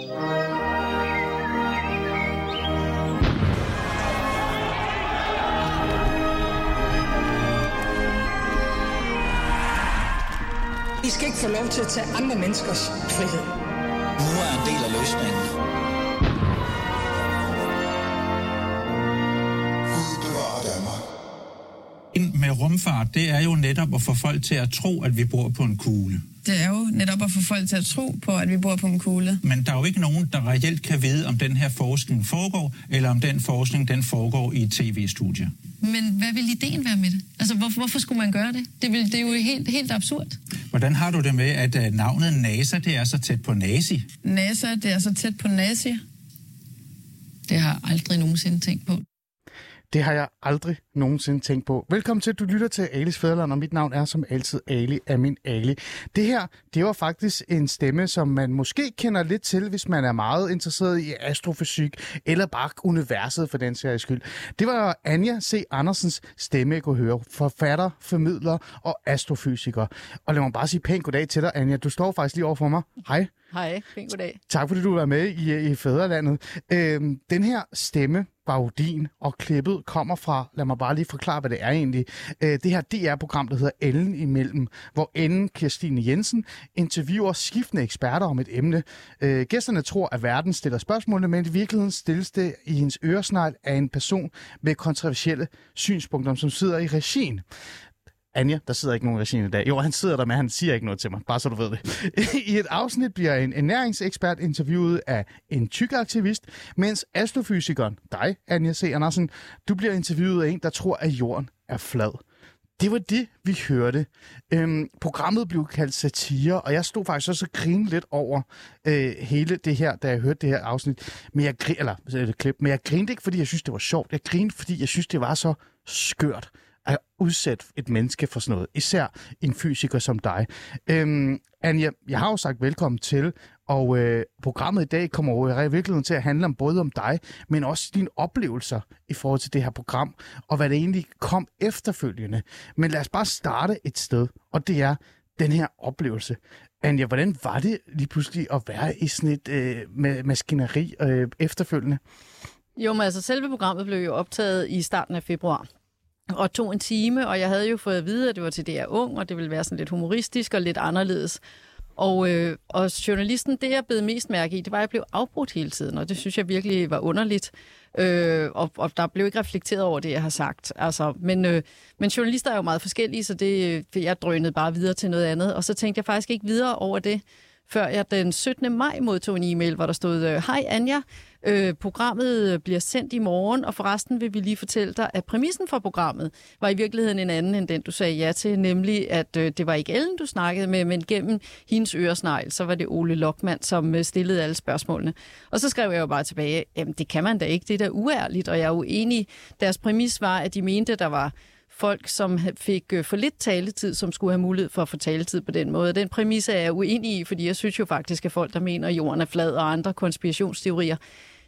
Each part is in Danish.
I skal ikke få lov til at tage andre menneskers frihed. Nu er en del af løsningen. Ind med rumfart, det er jo netop at få folk til at tro, at vi bor på en kugle. Det er jo netop at få folk til at tro på, at vi bor på en kugle. Men der er jo ikke nogen, der reelt kan vide, om den her forskning foregår, eller om den forskning den foregår i et tv-studie. Men hvad vil ideen være med det? Altså, hvorfor, hvorfor skulle man gøre det? Det, vil, det er jo helt, helt absurd. Hvordan har du det med, at uh, navnet NASA det er så tæt på nazi? NASA, det er så tæt på nazi. Det har jeg aldrig nogensinde tænkt på. Det har jeg aldrig nogensinde tænkt på. Velkommen til, du lytter til Alis Fæderland, og mit navn er som altid Ali Amin Ali. Det her, det var faktisk en stemme, som man måske kender lidt til, hvis man er meget interesseret i astrofysik, eller bare universet for den sags skyld. Det var Anja C. Andersens stemme, jeg kunne høre. Forfatter, formidler og astrofysiker. Og lad mig bare sige pænt goddag til dig, Anja. Du står faktisk lige over for mig. Hej. Hej, pænt goddag. Tak fordi du var med i, i Fæderlandet. Øhm, den her stemme, Baudin og klippet kommer fra, lad mig bare lige forklare, hvad det er egentlig. Øh, det her DR-program, der hedder Ellen imellem, hvor Ellen Kirstine Jensen interviewer skiftende eksperter om et emne. Øh, gæsterne tror, at verden stiller spørgsmålene, men i virkeligheden stilles det i hendes øresnegl af en person med kontroversielle synspunkter, som sidder i regien. Anja, der sidder ikke nogen regime i dag. Jo, han sidder der, men han siger ikke noget til mig, bare så du ved det. I et afsnit bliver en ernæringsekspert interviewet af en tyk aktivist, mens astrofysikeren, dig, Anja C. Andersen, du bliver interviewet af en, der tror, at jorden er flad. Det var det, vi hørte. Øhm, programmet blev kaldt satire, og jeg stod faktisk også og grinede lidt over øh, hele det her, da jeg hørte det her afsnit. Men jeg, grin, eller, eller klip, men jeg grinede ikke, fordi jeg synes, det var sjovt. Jeg grinede, fordi jeg synes, det var så skørt at udsætte et menneske for sådan noget. Især en fysiker som dig. Øhm, Anja, jeg har jo sagt velkommen til, og øh, programmet i dag kommer jo i virkeligheden til at handle om både om dig, men også dine oplevelser i forhold til det her program, og hvad det egentlig kom efterfølgende. Men lad os bare starte et sted, og det er den her oplevelse. Anja, hvordan var det lige pludselig at være i sådan et øh, maskineri øh, efterfølgende? Jo, men altså selve programmet blev jo optaget i starten af februar og tog en time, og jeg havde jo fået at vide, at det var til DR Ung, og det ville være sådan lidt humoristisk og lidt anderledes. Og, øh, og journalisten, det jeg blev mest mærke i, det var, at jeg blev afbrudt hele tiden, og det synes jeg virkelig var underligt. Øh, og, og der blev ikke reflekteret over det, jeg har sagt. Altså, men, øh, men journalister er jo meget forskellige, så det, øh, jeg drønede bare videre til noget andet. Og så tænkte jeg faktisk ikke videre over det, før jeg den 17. maj modtog en e-mail, hvor der stod, øh, Hej Anja, Øh, programmet bliver sendt i morgen, og forresten vil vi lige fortælle dig, at præmissen for programmet var i virkeligheden en anden end den, du sagde ja til, nemlig at øh, det var ikke Ellen, du snakkede med, men gennem hendes øresnegl, så var det Ole Lokman, som øh, stillede alle spørgsmålene. Og så skrev jeg jo bare tilbage, jamen det kan man da ikke, det er da uærligt, og jeg er uenig. Deres præmis var, at de mente, der var folk, som fik øh, for lidt taletid, som skulle have mulighed for at få taletid på den måde. Den præmis er jeg uenig i, fordi jeg synes jo faktisk, at folk, der mener, at jorden er flad og andre konspirationsteorier,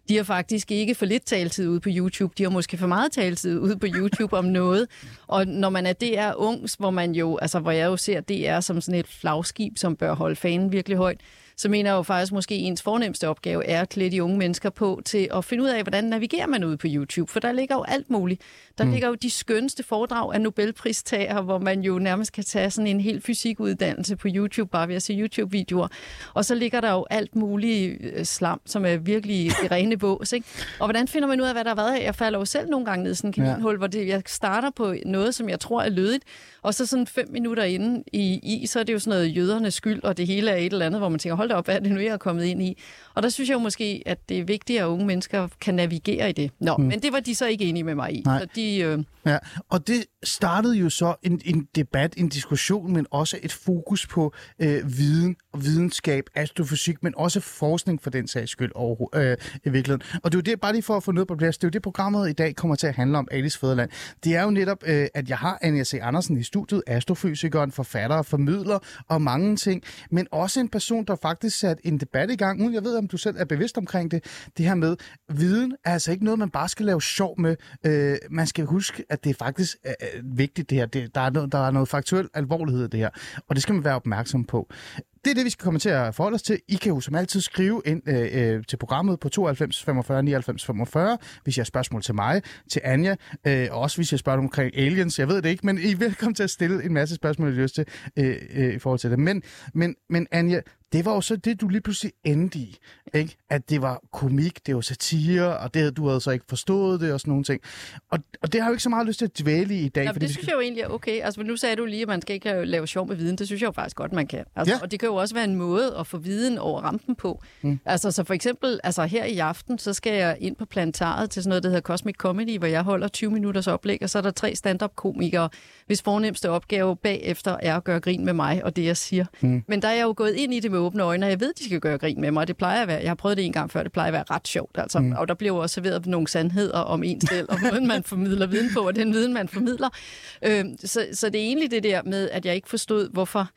de har faktisk ikke for lidt taletid ude på YouTube. De har måske for meget taletid ude på YouTube om noget. Og når man er DR ungs, hvor man jo, altså hvor jeg jo ser DR som sådan et flagskib, som bør holde fanen virkelig højt, så mener jeg jo faktisk, måske ens fornemmeste opgave er at klæde de unge mennesker på til at finde ud af, hvordan navigerer man ud på YouTube. For der ligger jo alt muligt. Der mm. ligger jo de skønste foredrag af Nobelpristager, hvor man jo nærmest kan tage sådan en helt fysikuddannelse på YouTube, bare ved at se YouTube-videoer. Og så ligger der jo alt muligt øh, slam, som er virkelig i rene bås. Ikke? Og hvordan finder man ud af, hvad der har været? Jeg falder jo selv nogle gange ned i sådan en kaninhul, ja. hvor det, jeg starter på noget, som jeg tror er lødigt, og så sådan fem minutter inde i, i, så er det jo sådan noget jødernes skyld, og det hele er et eller andet, hvor man tænker, hold da op, hvad er det nu, jeg er kommet ind i? Og der synes jeg jo måske, at det er vigtigt, at unge mennesker kan navigere i det. Nå, mm. men det var de så ikke enige med mig i. Nej. Så de, øh... ja, og det startede jo så en, en debat, en diskussion, men også et fokus på øh, viden og videnskab, astrofysik, men også forskning for den sags skyld over, øh, i virkeligheden. Og det er jo det, bare lige for at få noget på plads, det er jo det, programmet i dag kommer til at handle om, Alice Fæderland. Det er jo netop, øh, at jeg har Anja C. Andersen i studiet, astrofysikeren, forfatter, formidler og mange ting, men også en person, der faktisk satte en debat i gang, uden jeg ved, om du selv er bevidst omkring det, det her med, viden er altså ikke noget, man bare skal lave sjov med. Øh, man skal huske, at det er faktisk er vigtigt det her. Det, der, er noget, der er noget faktuel alvorlighed i det her, og det skal man være opmærksom på det er det, vi skal komme til at forholde os til. I kan jo som altid skrive ind øh, øh, til programmet på 92 45 99 45, hvis I har spørgsmål til mig, til Anja, øh, og også hvis I har spørgsmål omkring aliens. Jeg ved det ikke, men I er velkommen til at stille en masse spørgsmål, I lyst til øh, øh, i forhold til det. Men, men, men Anja, det var jo så det, du lige pludselig endte i. Ikke? At det var komik, det var satire, og det, du havde så ikke forstået det og sådan nogle ting. Og, og det har jeg jo ikke så meget lyst til at dvæle i i dag. Ja, fordi det synes jeg jo egentlig er okay. Altså, nu sagde du lige, at man skal ikke lave sjov med viden. Det synes jeg jo faktisk godt, man kan. Altså, Ja. Og det kan jo også være en måde at få viden over rampen på. Mm. Altså, så for eksempel, altså her i aften, så skal jeg ind på plantaret til sådan noget, der hedder Cosmic Comedy, hvor jeg holder 20 minutters oplæg, og så er der tre stand-up-komikere, hvis fornemmeste opgave bagefter er at gøre grin med mig og det, jeg siger. Mm. Men der er jeg jo gået ind i det med åbne øjne, og jeg ved, de skal gøre grin med mig, og det plejer at være, jeg har prøvet det en gang før, det plejer at være ret sjovt, altså. Mm. Og der bliver jo også serveret nogle sandheder om en selv, og måden man formidler viden på, og den viden, man formidler. Øh, så, så det er egentlig det der med, at jeg ikke forstod, hvorfor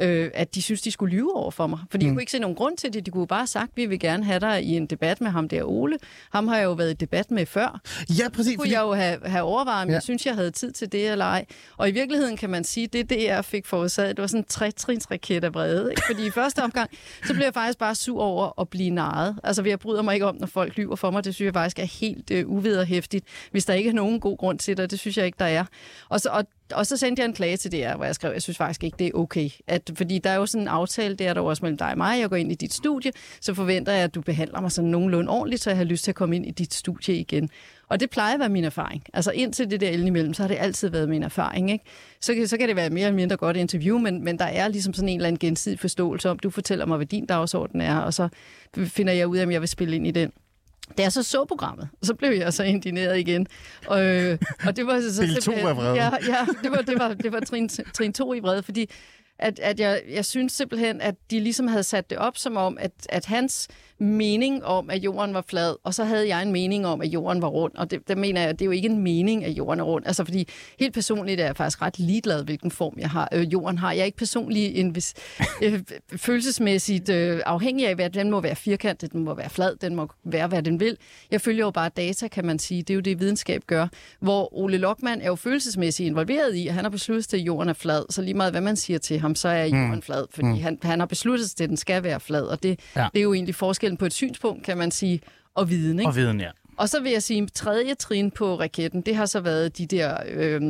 øh, at de synes, de skulle lyve over for mig. Fordi mm. jeg kunne ikke se nogen grund til det. De kunne bare have sagt, vi vil gerne have dig i en debat med ham der Ole. Ham har jeg jo været i debat med før. Ja, præcis. Det kunne jeg jo have, have overvejet, men ja. jeg synes, jeg havde tid til det eller ej. Og i virkeligheden kan man sige, det det, jeg fik forårsaget, det var sådan en trætrinsraket af vrede. Ikke? Fordi i første omgang, så blev jeg faktisk bare sur over at blive narret. Altså, jeg bryder mig ikke om, når folk lyver for mig. Det synes jeg faktisk er helt øh, uvederhæftigt. Hvis der ikke er nogen god grund til det, det synes jeg ikke, der er. Og så, og og så sendte jeg en klage til DR, hvor jeg skrev, jeg synes faktisk ikke, det er okay. At, fordi der er jo sådan en aftale, det er der også mellem dig og mig. Jeg går ind i dit studie, så forventer jeg, at du behandler mig sådan nogenlunde ordentligt, så jeg har lyst til at komme ind i dit studie igen. Og det plejer at være min erfaring. Altså indtil det der eld imellem, så har det altid været min erfaring. Ikke? Så, så kan det være mere eller mindre godt interview, men, men der er ligesom sådan en eller anden gensidig forståelse om, du fortæller mig, hvad din dagsorden er, og så finder jeg ud af, om jeg vil spille ind i den. Da jeg så så programmet, så blev jeg så indineret igen. Og, øh, og det var så Del to simpelthen- af vreden. Ja, ja det var, det var, det var trin, trin 2 i vrede, fordi at, at jeg, jeg synes simpelthen, at de ligesom havde sat det op som om, at, at hans mening om, at jorden var flad, og så havde jeg en mening om, at jorden var rund. Og det, der mener jeg, at det er jo ikke en mening, at jorden er rund. Altså fordi helt personligt er jeg faktisk ret ligeglad, hvilken form jeg har, øh, jorden har. Jeg er ikke personligt en vis, øh, følelsesmæssigt øh, afhængig af, hvad den må være firkantet, den må være flad, den må være, hvad den vil. Jeg følger jo bare data, kan man sige. Det er jo det, videnskab gør. Hvor Ole Lokman er jo følelsesmæssigt involveret i, at han har besluttet sig, at jorden er flad. Så lige meget, hvad man siger til ham, så er jorden mm. flad. Fordi mm. han, han har besluttet sig til, at den skal være flad. Og det, Ja. det er jo egentlig forskellen på et synspunkt, kan man sige, og viden. Ikke? Og viden, ja. Og så vil jeg sige, at tredje trin på raketten, det har så været de der øh,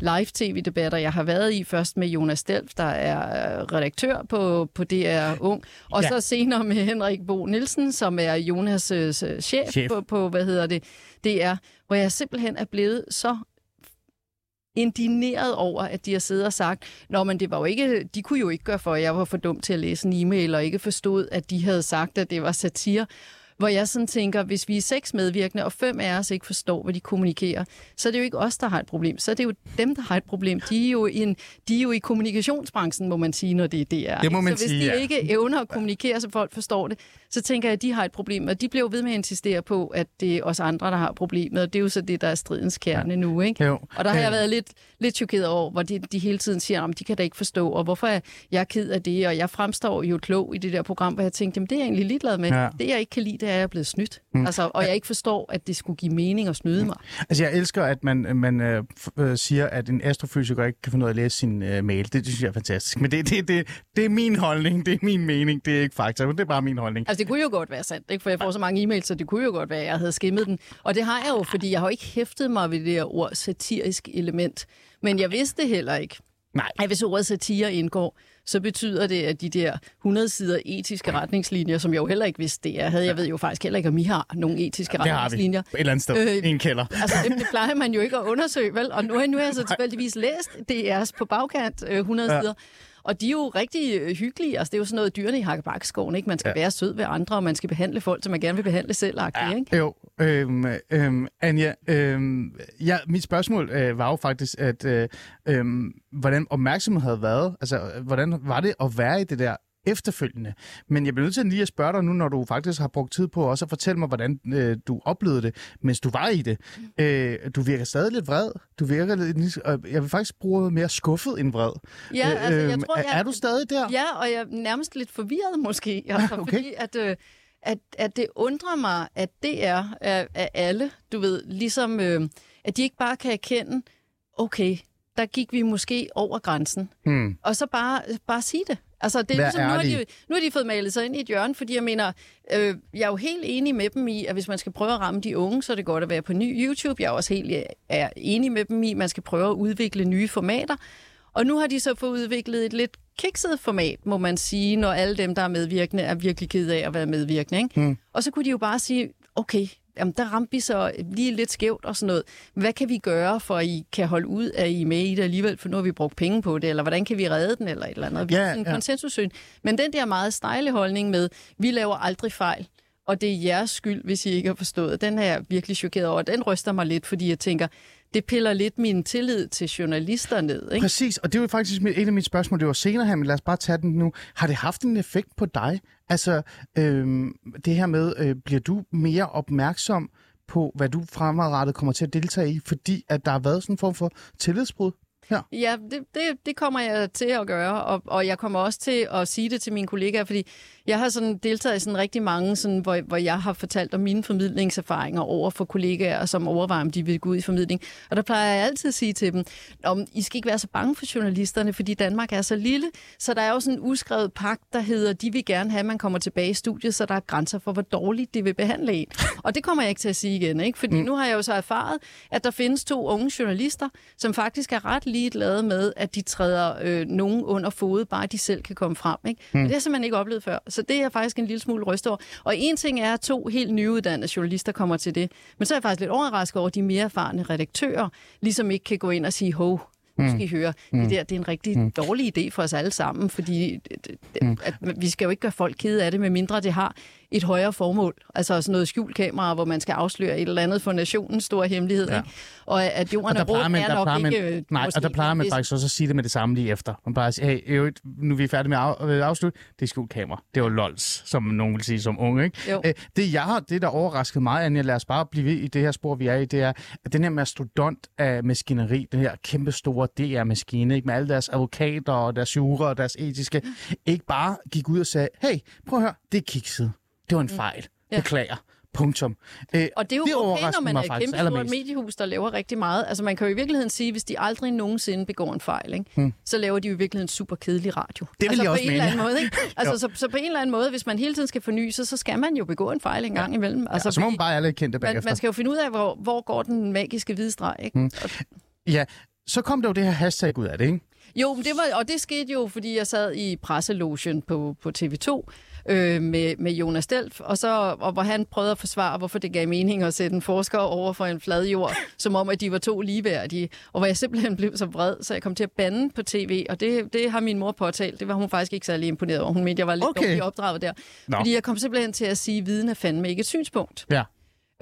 live-tv-debatter, jeg har været i. Først med Jonas Stelf, der er øh, redaktør på, på DR Ung. Og Ja. så senere med Henrik Bo Nielsen, som er Jonas' øh, Chef. chef. På, på, hvad hedder det, DR. Hvor jeg simpelthen er blevet så indineret over, at de har siddet og sagt, Nå, men det var jo ikke, de kunne jo ikke gøre for, at jeg var for dum til at læse en e-mail, og ikke forstod, at de havde sagt, at det var satire. Hvor jeg sådan tænker, hvis vi er seks medvirkende, og fem af os ikke forstår, hvad de kommunikerer, så er det jo ikke os, der har et problem. Så er det jo dem, der har et problem. De er jo, i en, de er jo i kommunikationsbranchen, må man sige, når det er DR. Det må man så hvis sige, de ja. ikke evner at kommunikere, så folk forstår det, så tænker jeg, at de har et problem. Og de bliver jo ved med at insistere på, at det er os andre, der har problemet. Og det er jo så det, der er stridens kerne ja. nu. Ikke? Jo. Og der har Øh. jeg været lidt, lidt chokeret over, hvor de, de hele tiden siger, at de kan da ikke forstå, og hvorfor er jeg ked af det, og jeg fremstår jo klog i det der program, hvor jeg tænkte, jamen det er jeg egentlig ligeglad med. Ja. Det jeg ikke kan lide, det er, at jeg er blevet snydt. Mm. Altså, og jeg ikke forstår, at det skulle give mening at snyde mig. Altså, jeg elsker, at man, man øh, øh, siger, at en astrofysiker ikke kan finde ud af at læse sin øh, mail. Det, det synes jeg er fantastisk. Men det, det, det, det er min holdning, det er min mening, det er ikke fakta, men det er bare min holdning. Altså, det kunne jo godt være sandt, ikke? for jeg får så mange e-mails, så det kunne jo godt være, at jeg havde skimmet den. Og det har jeg jo, fordi jeg har jo ikke hæftet mig ved det der ord satirisk element. Men jeg vidste heller ikke. Nej. At hvis ordet satire indgår, så betyder det, at de der 100 sider etiske retningslinjer, som jeg jo heller ikke vidste det er, havde jeg ved jo faktisk heller ikke, om I har nogle etiske Det har vi retningslinjer. et eller andet sted Øh, en kælder. Altså, det, det plejer man jo ikke at undersøge, vel? Og nu, nu har jeg så tilfældigvis læst DR's på bagkant øh, 100 Ja. ja. sider. Og de er jo rigtig øh, hyggelige. Altså, det er jo sådan noget dyrene i Hakkebakkeskoven, ikke? Man skal Ja. være sød ved andre, og man skal behandle folk, som man gerne vil behandle selv, ja. ikke? Jo, øhm, øhm, Anja, øhm, ja, mit spørgsmål øh, var jo faktisk, at øh, øhm, hvordan opmærksomhed havde været, altså øh, hvordan var det at være i det der efterfølgende. Men jeg bliver nødt til lige at spørge dig nu, når du faktisk har brugt tid på også at fortælle mig, hvordan øh, du oplevede det, mens du var i det. Øh, du virker stadig lidt vred. Du virker lidt, øh, jeg vil faktisk bruge mere skuffet end vred. Ja, altså, jeg Øhm, tror, er, jeg- er du stadig der? Ja, og jeg er nærmest lidt forvirret måske. Altså, Okay. Fordi at, øh, at, at det undrer mig, at det er af, af alle, du ved, ligesom øh, at de ikke bare kan erkende, okay, der gik vi måske over grænsen. Hmm. Og så bare, bare sige det. Altså, det er Vær ligesom, nu, har de, nu har de fået malet sig ind i et hjørne, fordi jeg mener, øh, jeg er jo helt enig med dem i, at hvis man skal prøve at ramme de unge, så er det godt at være på ny YouTube. Jeg er også helt øh, er enig med dem i, at man skal prøve at udvikle nye formater. Og nu har de så fået udviklet et lidt kikset format, må man sige, når alle dem, der er medvirkende, er virkelig ked af at være medvirkende. Ikke? Mm. Og så kunne de jo bare sige, okay, jamen, der ramte vi så lige lidt skævt og sådan noget. Hvad kan vi gøre, for at I kan holde ud, at I med i det alligevel, for nu har vi brugt penge på det, eller hvordan kan vi redde den, eller et eller andet. Vi Ja, en ja. konsensussyn. Men den der meget stejle holdning med, vi laver aldrig fejl, og det er jeres skyld, hvis I ikke har forstået, den er jeg virkelig chokeret over. Den ryster mig lidt, fordi jeg tænker, det piller lidt min tillid til journalister ned. Ikke? Præcis, og det var faktisk et af mine spørgsmål. Det var senere her, men lad os bare tage den nu. Har det haft en effekt på dig? Altså, øhm, det her med, øh, bliver du mere opmærksom på, hvad du fremadrettet kommer til at deltage i, fordi at der har været sådan en form for tillidsbrud her? Ja, det, det, det kommer jeg til at gøre, og, og jeg kommer også til at sige det til mine kollegaer, fordi jeg har sådan deltaget i sådan rigtig mange, sådan, hvor, hvor jeg har fortalt om mine formidlingserfaringer over for kollegaer, som overvejer, om de vil gå ud i formidling. Og der plejer jeg altid at sige til dem, om I skal ikke være så bange for journalisterne, fordi Danmark er så lille, så der er jo sådan en uskrevet pagt, der hedder, de vil gerne have, at man kommer tilbage i studiet, så der er grænser for, hvor dårligt de vil behandle en. Og det kommer jeg ikke til at sige igen, ikke? fordi mm. nu har jeg jo så erfaret, at der findes to unge journalister, som faktisk er ret ligeglade med, at de træder øh, nogen under fod, bare de selv kan komme frem. Ikke? Mm. Og det har jeg simpelthen ikke oplevet før. Så det er jeg faktisk en lille smule rystet over. Og en ting er, at to helt nyuddannede journalister kommer til det. Men så er jeg faktisk lidt overrasket over, at de mere erfarne redaktører ligesom ikke kan gå ind og sige, hov, nu skal I høre, det der det er en rigtig mm. dårlig idé for os alle sammen, fordi det- det- at vi skal jo ikke gøre folk kede af det, medmindre det har et højere formål. Altså sådan noget skjulkamera, hvor man skal afsløre et eller andet for nationens store hemmelighed. Ja. Ikke? Og at Og jorden der er rund, plejer man, er nok man, ikke... øh, nej, og der plejer man faktisk også at sige det med det samme lige efter. Man bare siger, hey, i øvrigt, nu er vi færdige med at øh, afslutte, det er skjult kamera. Det jo lols, som nogen vil sige som unge, ikke? Jo. Æ, det, jeg har, det, der overraskede mig, Anja, lad os bare blive ved i det her spor, vi er i, det er, at den her mastodont af maskineri, den her kæmpe store DR-maskine, ikke, med alle deres advokater og deres jura og deres etiske, ikke bare gik ud og sagde, hey, prøv at høre, det er kikset. Det var en fejl. Mm. Ja. Beklager. Punktum. Æ, Og det er jo det okay, når man er et kæmpe stort mediehus, der laver rigtig meget. Altså man kan jo i virkeligheden sige, hvis de aldrig nogensinde begår en fejl, ikke? Hmm. så laver de jo i virkeligheden en super kedelig radio. vil altså jeg på også en eller anden mene. måde, ikke? Altså så, så, på en eller anden måde, hvis man hele tiden skal forny sig, så skal man jo begå en fejl en gang imellem. Altså, Ja, så må man bare alle kende det man, bagefter. man skal jo finde ud af, hvor, hvor går den magiske hvide streg, ikke? Hmm. Ja, så kom der jo det her hashtag ud af det, ikke? Jo, men det var, og det skete jo, fordi jeg sad i presselogen på, på TV2 øh, med, med Jonas Delf, og, så, og hvor han prøvede at forsvare, hvorfor det gav mening at sætte en forsker over for en flad jord, som om, at de var to ligeværdige. Og hvor jeg simpelthen blev så vred, så jeg kom til at bande på tv, og det, det har min mor påtalt. Det var hun faktisk ikke særlig imponeret over. Hun mente, jeg var lidt Okay. dårligt opdraget der. Nå. Fordi jeg kom simpelthen til at sige, at viden er fandme ikke et synspunkt. Ja.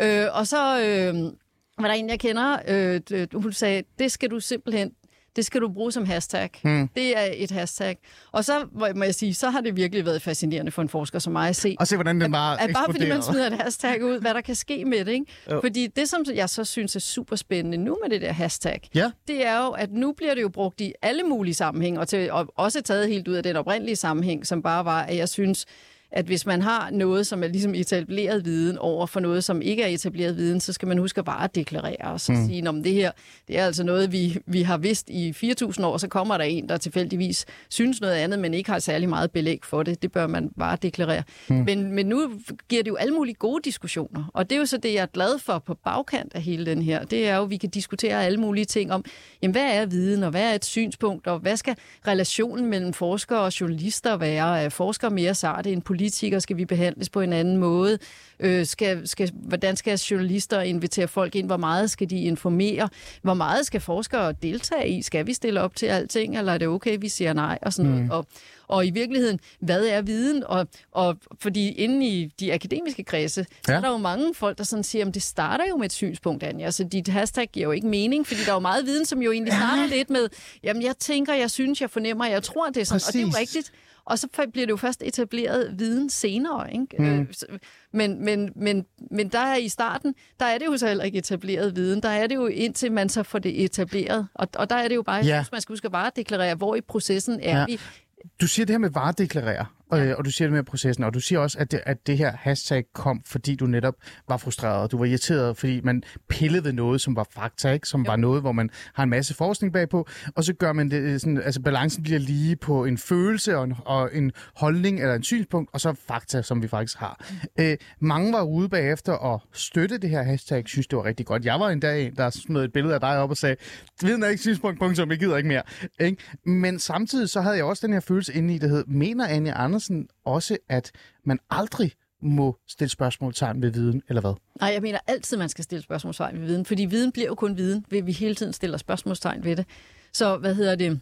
Øh, og så øh, var der en, jeg kender, øh, hun sagde, det skal du simpelthen, det skal du bruge som hashtag. Hmm. Det er et hashtag. Og så må jeg sige, så har det virkelig været fascinerende for en forsker som mig at se, Og se, hvordan den bare at bare fordi man smider et hashtag ud, hvad der kan ske med det. Ikke? Fordi det, som jeg så synes er super spændende nu med det der hashtag, Ja. det er jo, at nu bliver det jo brugt i alle mulige sammenhæng, og, til, og også taget helt ud af den oprindelige sammenhæng, som bare var, at jeg synes, at hvis man har noget, som er ligesom etableret viden over for noget, som ikke er etableret viden, så skal man huske at bare deklarere og så mm. sige, om det her, det er altså noget, vi, vi har vidst i 4.000 år, så kommer der en, der tilfældigvis synes noget andet, men ikke har særlig meget belæg for det. Det bør man bare deklarere. Mm. Men, men nu giver det jo alle mulige gode diskussioner, og det er jo så det, jeg er glad for på bagkant af hele den her. Det er jo, at vi kan diskutere alle mulige ting om, jamen, hvad er viden, og hvad er et synspunkt, og hvad skal relationen mellem forskere og journalister være? Er forskere mere sarte end politikere? Skal vi behandles på en anden måde? Øh, skal, skal, hvordan skal journalister invitere folk ind? Hvor meget skal de informere? Hvor meget skal forskere deltage i? Skal vi stille op til alting, eller er det okay, vi siger nej? Og, sådan noget. og, og i virkeligheden, hvad er viden? Og, og fordi inde i de akademiske kredse, så Ja. er der jo mange folk, der sådan siger, at det starter jo med et synspunkt, Anja. Så dit hashtag giver jo ikke mening, fordi der er jo meget viden, som jo egentlig starter lidt med, jamen jeg tænker, jeg synes, jeg fornemmer, jeg tror, det er sådan. Og det er jo Præcis. rigtigt. Og så bliver det jo først etableret viden senere. Ikke? Mm. Øh, så- men, men, men, men der er i starten, der er det jo så heller ikke etableret viden. Der er det jo indtil man så får det etableret. Og, og der er det jo bare, jeg Ja. synes, man skal huske at bare deklarere, hvor i processen er ja. vi. Du siger det her med varedeklarere, øh, og du siger det med processen, og du siger også, at det, at det her hashtag kom, fordi du netop var frustreret, du var irriteret, fordi man pillede ved noget, som var fakta, ikke? som jo. var noget, hvor man har en masse forskning bagpå, og så gør man det øh, sådan, altså balancen bliver lige på en følelse og en, og en holdning eller en synspunkt, og så fakta, som vi faktisk har. Mm. Øh, mange var ude bagefter og støtte det her hashtag, synes det var rigtig godt. Jeg var en dag der smed et billede af dig op og sagde, viden er ikke synspunkt, punktum, jeg gider ikke mere. Ikke? Men samtidig så havde jeg også den her følelse inde i, det hed, mener Anja Andersen også, at man aldrig må stille spørgsmålstegn ved viden, eller hvad? Nej, jeg mener altid, man skal stille spørgsmålstegn ved viden, fordi viden bliver jo kun viden, ved vi hele tiden stiller spørgsmålstegn ved det. Så hvad hedder det?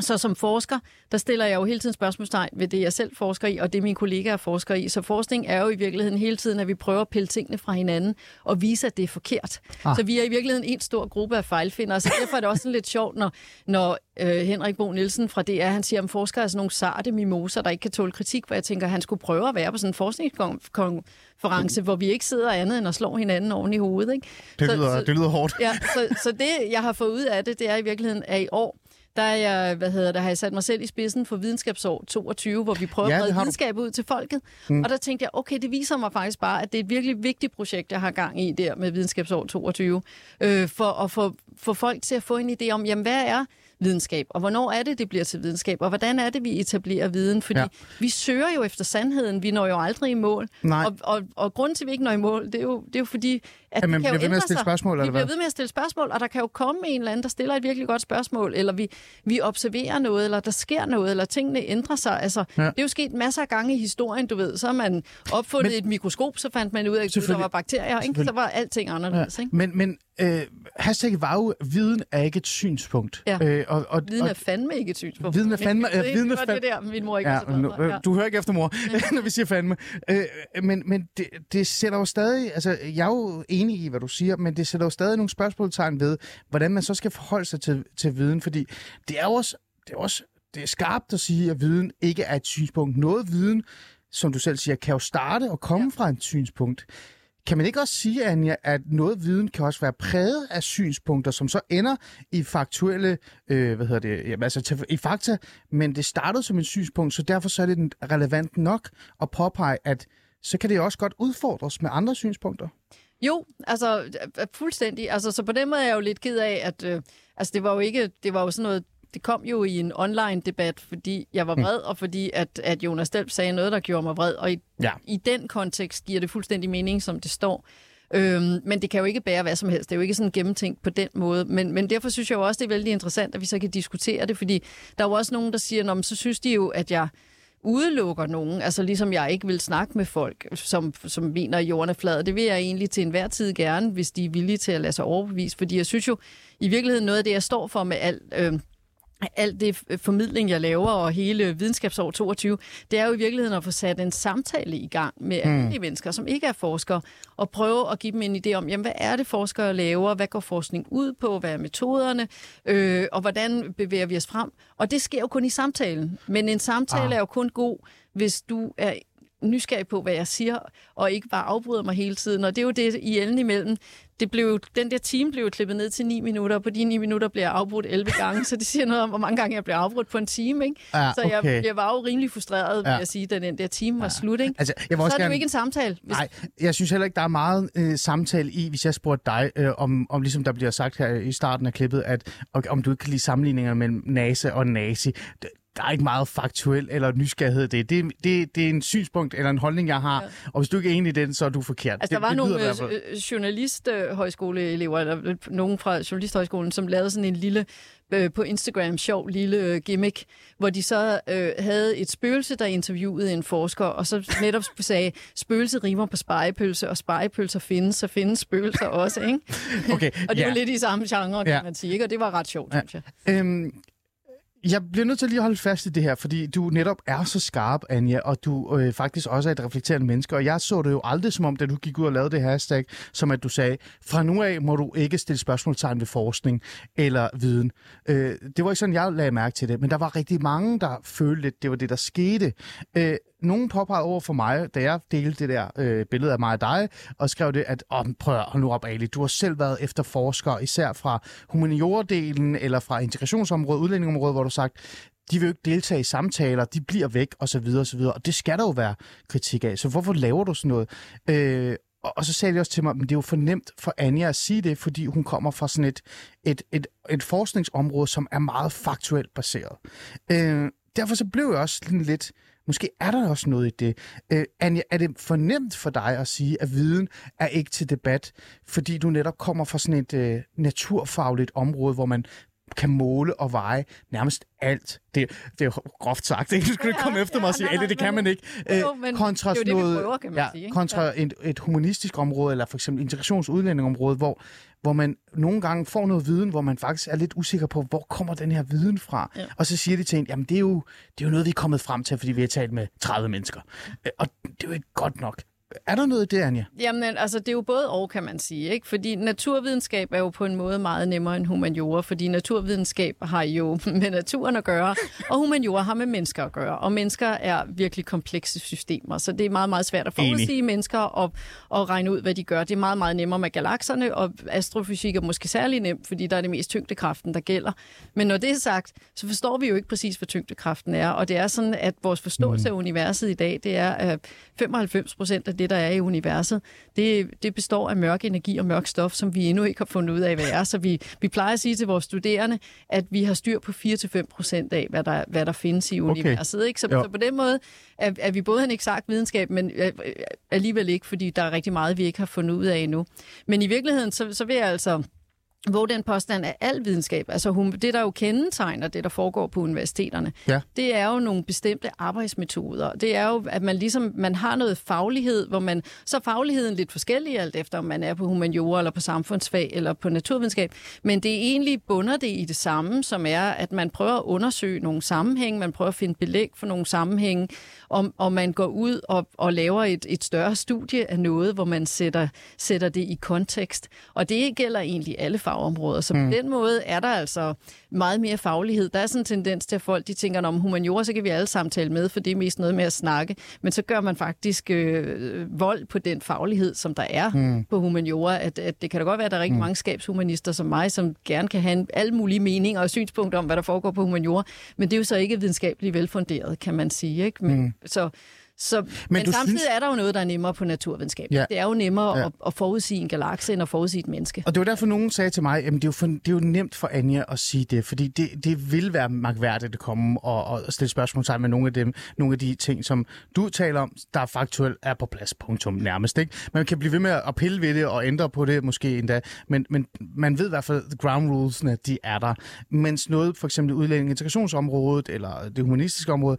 Så som forsker, der stiller jeg jo hele tiden spørgsmålstegn ved det, jeg selv forsker i, og det mine kollegaer forsker i. Så forskning er jo i virkeligheden hele tiden, at vi prøver at pille tingene fra hinanden og vise, at det er forkert. Ah. Så vi er i virkeligheden en stor gruppe af fejlfindere, så derfor er det også sådan lidt sjovt, når, når øh, Henrik Bo Nielsen fra DR, han siger, at forskere er sådan nogle sarte mimoser, der ikke kan tåle kritik, hvor jeg tænker, at han skulle prøve at være på sådan en forskningskonference, hvor vi ikke sidder andet end at slå hinanden oven i hovedet. Ikke? Det, lyder, så, det lyder hårdt. Ja, så, så det, jeg har fået ud af det, det er i virkeligheden, at i år, der, er jeg, hvad hedder, der har jeg sat mig selv i spidsen for videnskabsår 22, hvor vi prøver ja, at brede videnskab du. ud til folket. Mm. Og der tænkte jeg, okay, det viser mig faktisk bare, at det er et virkelig vigtigt projekt, jeg har gang i der med videnskabsår 22, øh, for at få, få folk til at få en idé om, jamen hvad er videnskab, og hvornår er det, det bliver til videnskab, og hvordan er det, vi etablerer viden? Fordi ja. vi søger jo efter sandheden, vi når jo aldrig i mål. Nej. Og, og, og grunden til, at vi ikke når i mål, det er jo, det er jo fordi, at ja, det kan jo ved med at stille spørgsmål, eller Vi bliver ved med at stille spørgsmål, og der kan jo komme en eller anden, der stiller et virkelig godt spørgsmål, eller vi, vi observerer noget, eller der sker noget, eller tingene ændrer sig. Altså, ja. Det er jo sket masser af gange i historien, du ved. Så har man opfundet men, et mikroskop, så fandt man ud af, at der var bakterier, ikke? så var alting anderledes. Ja. Ikke? Men, men øh, hashtag var jo, viden er ikke et synspunkt. Ja. Øh, og, og, viden er fandme ikke et synspunkt. Viden er fandme... Ja, viden er fandme, det der, min mor ikke ja, nu, ja. Du hører ikke efter mor, når vi siger fandme. Øh, men men det, det sætter jo stadig... Altså, jeg er jo enig i, hvad du siger, men det sætter jo stadig nogle spørgsmålstegn ved, hvordan man så skal forholde sig til, til viden, fordi det er jo også, det er også det er skarpt at sige, at viden ikke er et synspunkt. Noget viden, som du selv siger, kan jo starte og komme ja. fra et synspunkt. Kan man ikke også sige, Anja, at noget viden kan også være præget af synspunkter, som så ender i faktuelle, øh, hvad hedder det, jamen, altså i fakta, men det startede som et synspunkt, så derfor så er det relevant nok at påpege, at så kan det også godt udfordres med andre synspunkter. Jo, altså fuldstændig. Altså, så på den måde er jeg jo lidt ked af, at øh, altså, det var jo ikke, det var jo sådan noget, det kom jo i en online debat, fordi jeg var mm. vred, og fordi at, at Jonas Stelp sagde noget, der gjorde mig vred. Og i, ja. i den kontekst giver det fuldstændig mening, som det står. Øhm, men det kan jo ikke bære hvad som helst. Det er jo ikke sådan gennemtænkt på den måde. Men, men derfor synes jeg jo også, det er vældig interessant, at vi så kan diskutere det, fordi der er jo også nogen, der siger, så synes de jo, at jeg udelukker nogen, altså ligesom jeg ikke vil snakke med folk, som, som mener, at jorden er flad. Det vil jeg egentlig til enhver tid gerne, hvis de er villige til at lade sig overbevise, fordi jeg synes jo, i virkeligheden noget af det, jeg står for med alt... Øh, alt det formidling, jeg laver, og hele videnskabsår 22, det er jo i virkeligheden at få sat en samtale i gang med mm. alle de mennesker, som ikke er forskere, og prøve at give dem en idé om, jamen, hvad er det, forskere laver, hvad går forskning ud på, hvad er metoderne, øh, og hvordan bevæger vi os frem. Og det sker jo kun i samtalen. Men en samtale ah. er jo kun god, hvis du er nysgerrig på, hvad jeg siger, og ikke bare afbryder mig hele tiden. Og det er jo det i enden imellem. Det blev, den der time blev klippet ned til 9 minutter, og på de 9 minutter blev jeg afbrudt 11 gange, så det siger noget om, hvor mange gange jeg blev afbrudt på en time. Ikke? Ja, okay. Så jeg, jeg var jo rimelig frustreret ja. ved at sige, at den der time var ja. slut. Ikke? Altså, jeg så er det gerne... jo ikke en samtale. Hvis... Nej, jeg synes heller ikke, der er meget øh, samtale i, hvis jeg spurgte dig, øh, om, om ligesom der bliver sagt her i starten af klippet, at om du ikke kan lide sammenligninger mellem NASA og nazi der er ikke meget faktuel eller nysgerrighed det. Det, det. det er en synspunkt eller en holdning, jeg har, ja. og hvis du ikke er enig i den, så er du forkert. Altså, det, der var det nogle øh, journalisthøjskoleelever, eller nogen fra Journalisthøjskolen, som lavede sådan en lille øh, på Instagram sjov lille øh, gimmick, hvor de så øh, havde et spøgelse, der interviewede en forsker, og så netop sagde, spøgelse rimer på spejepølse, og spejepølser findes, så findes spøgelser også, ikke? Okay, og det ja. var lidt i samme genre, kan ja. man sige, ikke? og det var ret sjovt, ja. synes jeg. Øhm, jeg bliver nødt til lige at holde fast i det her, fordi du netop er så skarp, Anja, og du øh, faktisk også er et reflekterende menneske. Og jeg så det jo aldrig som om, da du gik ud og lavede det hashtag, som at du sagde, fra nu af må du ikke stille spørgsmålstegn ved forskning eller viden. Øh, det var ikke sådan, jeg lagde mærke til det, men der var rigtig mange, der følte, at det var det, der skete. Øh, nogen påpegede over for mig, da jeg delte det der øh, billede af mig og dig, og skrev det, at oh, prøv at nu op, Ali, du har selv været efter forskere, især fra humaniordelen eller fra integrationsområdet, udlændingområdet, hvor du sagt, de vil jo ikke deltage i samtaler, de bliver væk osv. osv. Og det skal der jo være kritik af. Så hvorfor laver du sådan noget? Øh, og, og så sagde de også til mig, at det er jo for nemt for Anja at sige det, fordi hun kommer fra sådan et, et, et, et forskningsområde, som er meget faktuelt baseret. Øh, derfor så blev jeg også sådan lidt, måske er der også noget i det. Øh, Anja, er det for nemt for dig at sige, at viden er ikke til debat, fordi du netop kommer fra sådan et øh, naturfagligt område, hvor man kan måle og veje nærmest alt. Det, det er jo groft sagt, ikke? Du skulle ikke komme efter mig og sige, at det kan man ikke. Jo, men kontra det er jo sådan det, vi noget- prøver, kan man ja, sige, ikke? Kontra et, et humanistisk område, eller for eksempel integrationsudlændingområde, hvor, hvor man nogle gange får noget viden, hvor man faktisk er lidt usikker på, hvor kommer den her viden fra? Ja. Og så siger de til en, jamen det er, jo, det er jo noget, vi er kommet frem til, fordi vi har talt med 30 mennesker. Øh, Og det er jo ikke godt nok. Er der noget i det, Anja? Jamen, altså, det er jo både og, kan man sige. Ikke? Fordi naturvidenskab er jo på en måde meget nemmere end humaniora, fordi naturvidenskab har jo med naturen at gøre, og humaniora har med mennesker at gøre. Og mennesker er virkelig komplekse systemer, så det er meget, meget svært at forudsige mennesker og, og regne ud, hvad de gør. Det er meget, meget nemmere med galakserne, og astrofysik er måske særlig nemt, fordi der er det mest tyngdekraften, der gælder. Men når det er sagt, så forstår vi jo ikke præcis, hvad tyngdekraften er, og det er sådan, at vores forståelse af universet i dag, det er at 95 procent af det, der er i universet, det, det består af mørk energi og mørk stof, som vi endnu ikke har fundet ud af, hvad er. Så vi, vi plejer at sige til vores studerende, at vi har styr på 4-5 procent af, hvad der, hvad der findes i universet. Ikke? Så, Jo. så på den måde er, er vi både en eksakt videnskab, men alligevel ikke, fordi der er rigtig meget, vi ikke har fundet ud af endnu. Men i virkeligheden, så, så vil jeg altså hvor den påstand er al videnskab, altså hum- det, der jo kendetegner det, der foregår på universiteterne, Ja. det er jo nogle bestemte arbejdsmetoder. Det er jo, at man ligesom man har noget faglighed, hvor man, så fagligheden lidt forskellig, alt efter om man er på humaniora, eller på samfundsfag, eller på naturvidenskab, men det er egentlig bunder det i det samme, som er, at man prøver at undersøge nogle sammenhæng, man prøver at finde belæg for nogle sammenhænge, og, og man går ud og, og laver et, et større studie af noget, hvor man sætter, sætter det i kontekst. Og det gælder egentlig alle fagområder. Så mm. på den måde er der altså meget mere faglighed. Der er sådan en tendens til, at folk de tænker, om humaniora, så kan vi alle samtale med, for det er mest noget med at snakke. Men så gør man faktisk øh, vold på den faglighed, som der er mm. på humaniora. At, at det kan da godt være, at der er rigtig mm. mange skabshumanister som mig, som gerne kan have en, alle mulige meninger og synspunkter om, hvad der foregår på humaniora. Men det er jo så ikke videnskabeligt velfunderet, kan man sige. Ikke? Men, mm. Så, så, men, men samtidig synes- er der jo noget, der er nemmere på naturvidenskab. Ja. Det er jo nemmere Ja. at, at forudsige en galakse, end at forudsige et menneske. Og det var derfor, nogen sagde til mig, at det, er jo for, det er jo nemt for Anja at sige det, fordi det, det vil være magværdigt at komme og, og stille spørgsmål sammen med nogle af, dem, nogle af de ting, som du taler om, der faktuelt er på plads, punktum nærmest. Ikke? Man kan blive ved med at pille ved det og ændre på det måske endda, men, men man ved i hvert fald, at ground rulesene, de er der. Mens noget, for eksempel udlænding- integrationsområdet eller det humanistiske område,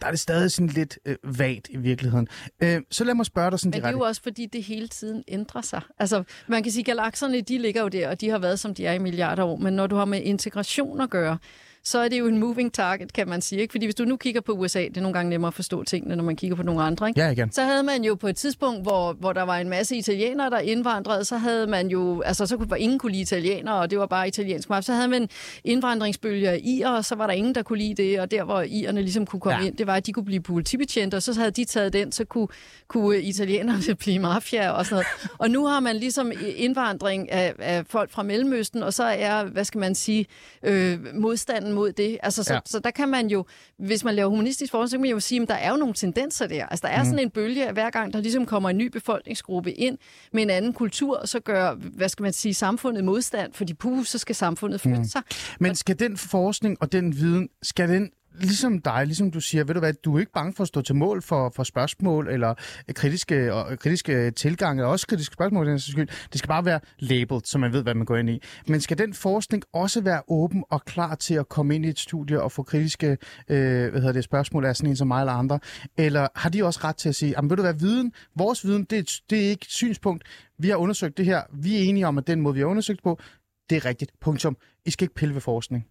der er det stadig sådan lidt øh, vagt i virkeligheden. Øh, så lad mig spørge dig sådan Men det er direkte. jo også, fordi det hele tiden ændrer sig. Altså, man kan sige, at galakserne, de ligger jo der, og de har været, som de er i milliarder år. Men når du har med integration at gøre, så er det jo en moving target, kan man sige. Ikke? Fordi hvis du nu kigger på USA, det er nogle gange nemmere at forstå tingene, når man kigger på nogle andre. Ikke? Ja, igen. Så havde man jo på et tidspunkt, hvor, hvor der var en masse italienere, der indvandrede, så havde man jo, altså så kunne, ingen kunne lide italienere, og det var bare italiensk mad. Så havde man indvandringsbølger irer, og så var der ingen, der kunne lide det, og der, hvor irerne ligesom kunne komme ja. ind, det var, at de kunne blive politibetjente, og så havde de taget den, så kunne, kunne italienerne blive mafia og sådan noget. Og nu har man ligesom indvandring af, af folk fra Mellemøsten, og så er, hvad skal man sige, øh, modstanden mod det. Altså, så, Ja. så der kan man jo, hvis man laver humanistisk forskning, så kan man jo sige, at der er jo nogle tendenser der. Altså, der er sådan en bølge, at hver gang der ligesom kommer en ny befolkningsgruppe ind med en anden kultur, så gør, hvad skal man sige, samfundet modstand, fordi puh, så skal samfundet flytte sig. Men skal den forskning og den viden, skal den ligesom dig, ligesom du siger, ved du hvad, du er ikke bange for at stå til mål for, for spørgsmål eller kritiske, og, kritiske tilgange, eller også kritiske spørgsmål, den skyld. Det skal bare være labeled, så man ved, hvad man går ind i. Men skal den forskning også være åben og klar til at komme ind i et studie og få kritiske øh, hvad hedder det, spørgsmål af sådan en som mig eller andre? Eller har de også ret til at sige, jamen ved du hvad, viden, vores viden, det, er- det er ikke et synspunkt. Vi har undersøgt det her. Vi er enige om, at den måde, vi har undersøgt på, det er rigtigt. Punktum. I skal ikke pille ved forskning.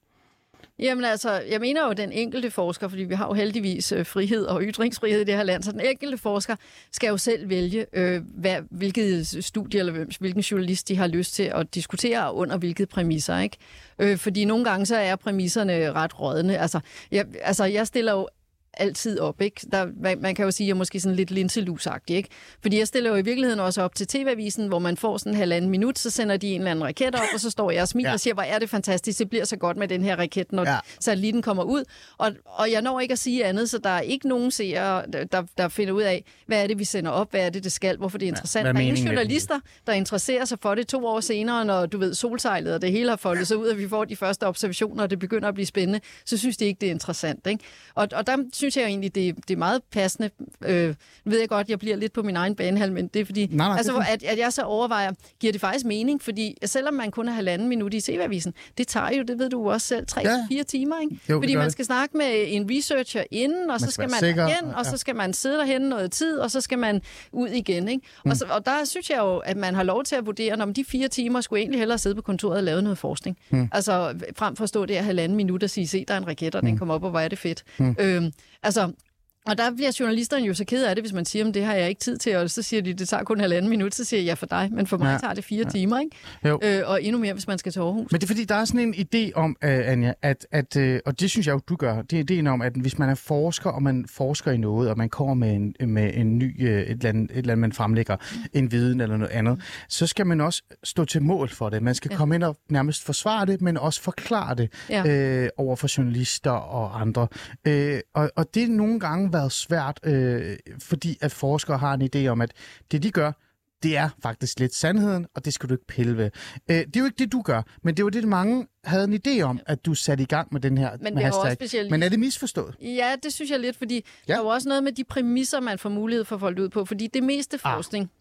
Jamen altså, jeg mener jo, at den enkelte forsker, fordi vi har jo heldigvis øh, frihed og ytringsfrihed i det her land, så den enkelte forsker skal jo selv vælge, øh, hvad, hvilket øh, studie eller hvilken journalist de har lyst til at diskutere under hvilket præmisser. Ikke? Øh, fordi nogle gange så er præmisserne ret rådne. Altså jeg, altså, jeg stiller jo altid op. Ikke? Der, man, man kan jo sige, at jeg er måske sådan lidt linselusagtig. Ikke? Fordi jeg stiller jo i virkeligheden også op til TV-avisen, hvor man får sådan en halvanden minut, så sender de en eller anden raket op, og så står jeg og smiler ja. Ja. og siger, hvor er det fantastisk, det bliver så godt med den her raket, når ja. Ja. satellitten kommer ud. Og, og jeg når ikke at sige andet, så der er ikke nogen seere, der, der, der finder ud af, hvad er det, vi sender op, hvad er det, det skal, hvorfor det er interessant. er der er ingen journalister, der interesserer sig for det to år senere, når du ved, solsejlet og det hele har foldet sig ud, og vi får de første observationer, og det begynder at blive spændende, så synes de ikke, det er interessant. Ikke? Og, og der synes jeg jo egentlig, det, det er meget passende. Øh, ved jeg godt, jeg bliver lidt på min egen banehalm, men det er fordi, nej, det er altså, fint. at, at jeg så overvejer, giver det faktisk mening? Fordi selvom man kun har halvanden minut i TV-avisen, det tager jo, det ved du også selv, tre-fire Ja. ja. timer. Ikke? Jo, det fordi man det. skal snakke med en researcher inden, og så skal man sikker, derhen, og ja. så skal man sidde derhen noget tid, og så skal man ud igen. Ikke? Mm. Og, så, og der synes jeg jo, at man har lov til at vurdere, om de fire timer skulle egentlig hellere sidde på kontoret og lave noget forskning. Mm. Altså frem for at stå der halvanden minut og sige, se, der er en raket, og den kommer op, og hvor er det fedt. Mm. Øhm, altså, og der bliver journalisterne jo så ked af det, hvis man siger, at det har jeg ikke tid til, og så siger de, det tager kun halvanden minut, så siger jeg ja for dig, men for mig Ja. tager det fire ja. timer, ikke? Jo. Øh, og endnu mere, hvis man skal til Aarhus. Men det er fordi, der er sådan en idé om, uh, Anja, at, at uh, og det synes jeg jo, du gør, det er ideen om, at hvis man er forsker, og man forsker i noget, og man kommer med en, med en ny, uh, et, eller andet, et eller andet, man fremlægger, en viden eller noget andet, så skal man også stå til mål for det. Man skal ja. Komme ind og nærmest forsvare det, men også forklare det Ja. øh, over for journalister og andre. Øh, og, og det har nogle gange været svært, øh, fordi at forskere har en idé om, at det de gør, det er faktisk lidt sandheden, og det skal du ikke pille ved. Øh, det er jo ikke det, du gør, men det var det, mange havde en idé om, at du satte i gang med den her Men med er også hashtag. specielt- Men er det misforstået? Ja, det synes jeg lidt, fordi Ja. der er jo også noget med de præmisser, man får mulighed for at folde ud på, fordi det meste Ah. forskning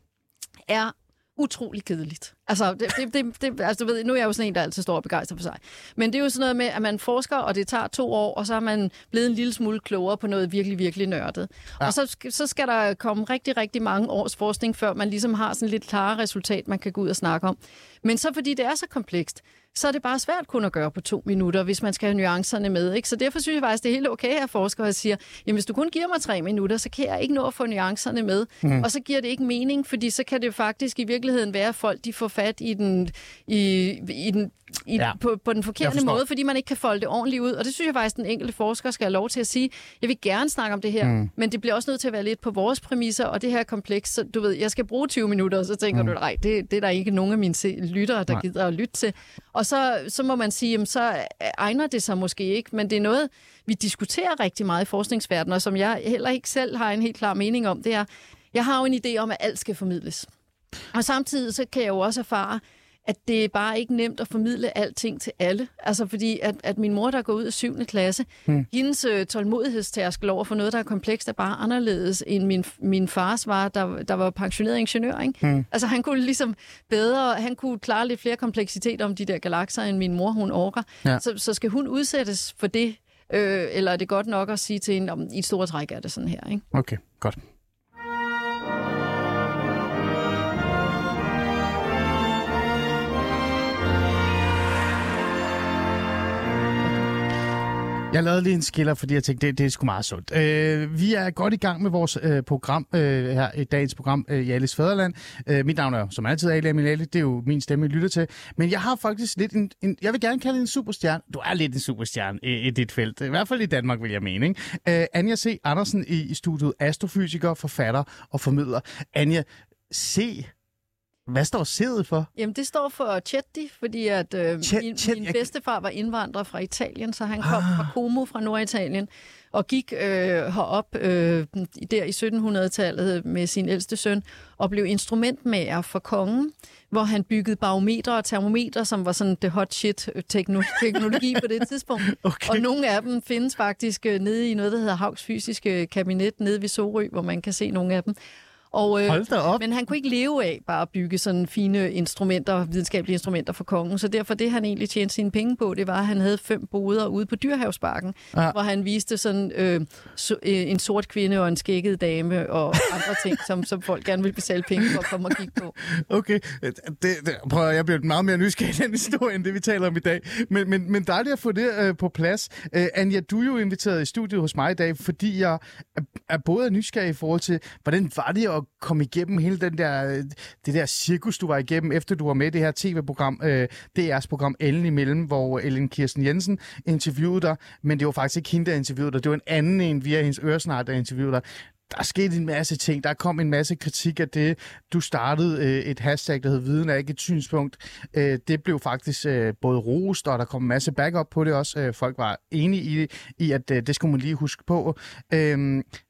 er utrolig kedeligt. Altså, det, det, det, det, altså du ved, nu er jeg jo sådan en, der altid står og begejstrer for sig. Men det er jo sådan noget med, at man forsker, og det tager to år, og så er man blevet en lille smule klogere på noget virkelig, virkelig nørdet. Ja. Og så, så skal der komme rigtig, rigtig mange års forskning, før man ligesom har sådan lidt klare resultat, man kan gå ud og snakke om. Men så fordi det er så komplekst, så er det bare svært kun at gøre på to minutter, hvis man skal have nuancerne med. Ikke? Så derfor synes jeg faktisk, det er helt okay, at forskere siger, jamen hvis du kun giver mig tre minutter, så kan jeg ikke nå at få nuancerne med. Mm. Og så giver det ikke mening, fordi så kan det faktisk i virkeligheden være, at folk de får fat i den, i, i den i, Ja. på, på den forkerte måde, fordi man ikke kan folde det ordentligt ud. Og det synes jeg faktisk, den enkelte forsker skal have lov til at sige. Jeg vil gerne snakke om det her, mm. men det bliver også nødt til at være lidt på vores præmisser, og det her er komplekst. Så du ved, jeg skal bruge 20 minutter, og så tænker mm. du, nej, det, det er der ikke nogen af mine lyttere, der nej. gider at lytte til. Og så, så må man sige, jamen, så egner det sig måske ikke, men det er noget, vi diskuterer rigtig meget i forskningsverdenen, og som jeg heller ikke selv har en helt klar mening om, det er, jeg har jo en idé om, at alt skal formidles. Og samtidig så kan jeg jo også erfare, at det er bare ikke nemt at formidle alting til alle. Altså fordi, at, at min mor, der går ud af 7. klasse, hmm. hendes øh, tålmodighedstærskel over for noget, der er komplekst, er bare anderledes end min, min fars var, der, der var pensioneret ingeniør. Ikke? Hmm. Altså han kunne ligesom bedre, han kunne klare lidt flere kompleksiteter om de der galakser, end min mor, hun orker. Ja. Så, så skal hun udsættes for det, øh, eller er det godt nok at sige til hende, om i et stort træk er det sådan her, ikke? Okay, godt. Jeg lavede lige en skiller, fordi jeg tænkte, det, det er sgu meget sundt. Øh, vi er godt i gang med vores øh, program øh, her i dagens program øh, i Alice Fæderland. Øh, mit navn er jo som altid Ali Aminali, det er jo min stemme, I lytter til. Men jeg har faktisk lidt en, en jeg vil gerne kalde det en superstjerne. Du er lidt en superstjerne i, i dit felt. I hvert fald i Danmark, vil jeg mene. Ikke? Øh, Anja C. Andersen i, i studiet, astrofysiker, forfatter og formidler. Anja C. Hvad står sædet for? Jamen, det står for Chetti, fordi at øh, Chet- min, Chet- min jeg- bedstefar var indvandrer fra Italien, så han kom ah. fra Como fra Norditalien og gik øh, herop øh, der i 1700-tallet med sin ældste søn og blev instrumentmager for kongen, hvor han byggede barometer og termometer, som var sådan det hot shit tekno- teknologi på det tidspunkt. Okay. Og nogle af dem findes faktisk øh, nede i noget, der hedder Havs fysiske kabinet nede ved Sorø, hvor man kan se nogle af dem. Og, øh, Hold da op. men han kunne ikke leve af bare at bygge sådan fine instrumenter, videnskabelige instrumenter for kongen. Så derfor det, han egentlig tjente sine penge på, det var, at han havde fem boder ude på Dyrhavsbakken, Ja. hvor han viste sådan øh, so, øh, en sort kvinde og en skægget dame og andre ting, som, som folk gerne vil betale penge for at komme og kigge på. Okay, det, det, prøv, at- jeg bliver meget mere nysgerrig i den historie, end det vi taler om i dag. Men, men, men dejligt at få det øh, på plads. Øh, Anja, du er jo inviteret i studiet hos mig i dag, fordi jeg er, er både nysgerrig i forhold til, hvordan var det at at komme igennem hele den der, det der cirkus, du var igennem, efter du var med i det her tv-program, øh, DR's program Ellen imellem, hvor Ellen Kirsten Jensen interviewede dig, men det var faktisk ikke hende, der interviewede dig. Det var en anden en via hendes øresnart, der interviewede dig der er sket en masse ting. Der kom en masse kritik af det. Du startede øh, et hashtag, der hed Viden er ikke et synspunkt. Øh, det blev faktisk øh, både rost, og der kom en masse backup på det også. Øh, folk var enige i, i at øh, det skulle man lige huske på. Øh,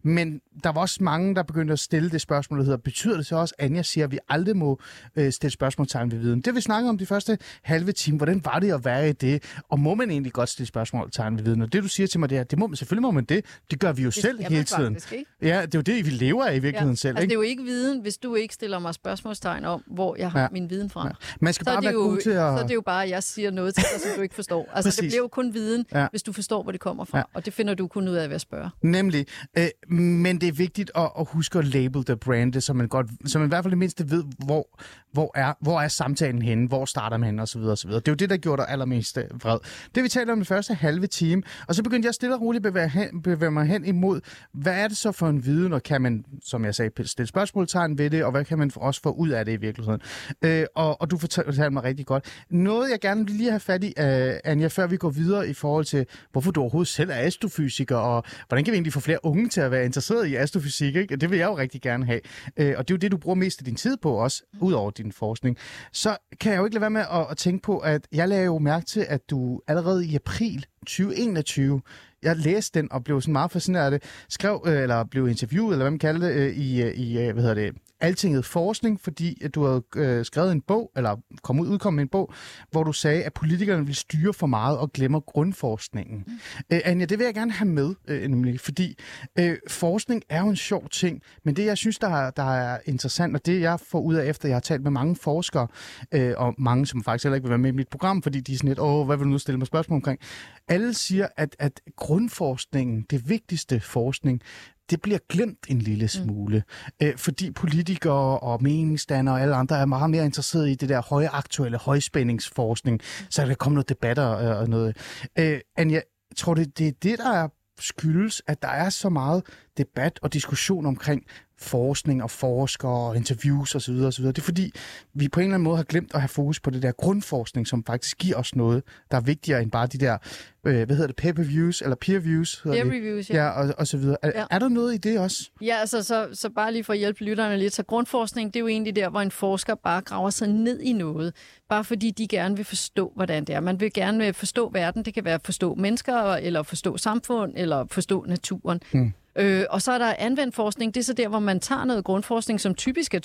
men der var også mange, der begyndte at stille det spørgsmål, der hedder, betyder det så også, at Anja siger, at vi aldrig må øh, stille spørgsmålstegn ved viden? Det vi snakker om de første halve time. Hvordan var det at være i det? Og må man egentlig godt stille spørgsmålstegn ved viden? Og det du siger til mig, det er, det må man selvfølgelig må man det. Det gør vi jo Det selv hele tiden. faktisk, ikke? Ja, det er jo det, vi lever af i virkeligheden selv. Altså, det Ikke? er jo ikke viden, hvis du ikke stiller mig spørgsmålstegn om, hvor jeg har Ja. ja. min viden fra. Ja. Man skal Så bare det være jo, god til at... så er det jo bare, at jeg siger noget til dig, som du ikke forstår. Altså, Præcis. det bliver jo kun viden, Ja. ja. hvis du forstår, hvor det kommer fra. Ja. Ja. Og det finder du kun ud af ved at spørge. Nemlig. Øh, men det er vigtigt at, at huske at label the brand, så man, godt, så man i hvert fald det mindste ved, hvor, hvor, er, hvor er samtalen henne, hvor starter man henne, osv. osv. Det er jo det, der gjorde dig allermest øh, vred. Det vi talte om den første halve time, og så begyndte jeg stille og roligt at bevæge, bevæge mig hen imod, hvad er det så for en viden, og kan man, som jeg sagde, stille spørgsmålstegn ved det, og hvad kan man også få ud af det i virkeligheden? Øh, og, og du fortalte, mig rigtig godt. Noget, jeg gerne vil lige have fat i, uh, Anja, før vi går videre i forhold til, hvorfor du overhovedet selv er astrofysiker, og hvordan kan vi egentlig få flere unge til at være interesseret i astrofysik? Ikke? Det vil jeg jo rigtig gerne have. Uh, og det er jo det, du bruger mest af din tid på også, ud over din forskning. Så kan jeg jo ikke lade være med at, at tænke på, at jeg lagde jo mærke til, at du allerede i april 2021 jeg læste den og blev sådan meget fascineret af det, skrev, øh, eller blev interviewet, eller hvad man kalder det, øh, i, øh, i øh, hvad hedder det, Altinget Forskning, fordi at du havde øh, skrevet en bog, eller kom ud, udkom med en bog, hvor du sagde, at politikerne vil styre for meget og glemmer grundforskningen. Mm. Øh, Anja, det vil jeg gerne have med, øh, nemlig, fordi øh, forskning er jo en sjov ting, men det, jeg synes, der er, der er interessant, og det, jeg får ud af, efter jeg har talt med mange forskere, øh, og mange, som faktisk heller ikke vil være med i mit program, fordi de er sådan lidt, åh, hvad vil du nu stille mig spørgsmål omkring? Alle siger, at, at grundforskningen, det vigtigste forskning, det bliver glemt en lille smule, mm. øh, fordi politikere og meningsdannere og alle andre er meget mere interesserede i det der højaktuelle højspændingsforskning, så der kan komme noget debatter og noget. Øh, Anja, tror du, det er det, der er skyldes, at der er så meget debat og diskussion omkring forskning og forskere og interviews osv. osv. Det er fordi, vi på en eller anden måde har glemt at have fokus på det der grundforskning, som faktisk giver os noget, der er vigtigere end bare de der, øh, hvad hedder det, pay-per-views eller peer-views? hedder Peer reviews, Ja, ja. og, og så videre. Er, Ja. er der noget i det også? Ja, altså, så, så bare lige for at hjælpe lytterne lidt. Så grundforskning, det er jo egentlig der, hvor en forsker bare graver sig ned i noget. Bare fordi de gerne vil forstå, hvordan det er. Man vil gerne vil forstå verden. Det kan være at forstå mennesker, eller forstå samfund, eller forstå naturen. Hmm. Øh, og så er der anvendt forskning. Det er så der, hvor man tager noget grundforskning, som typisk er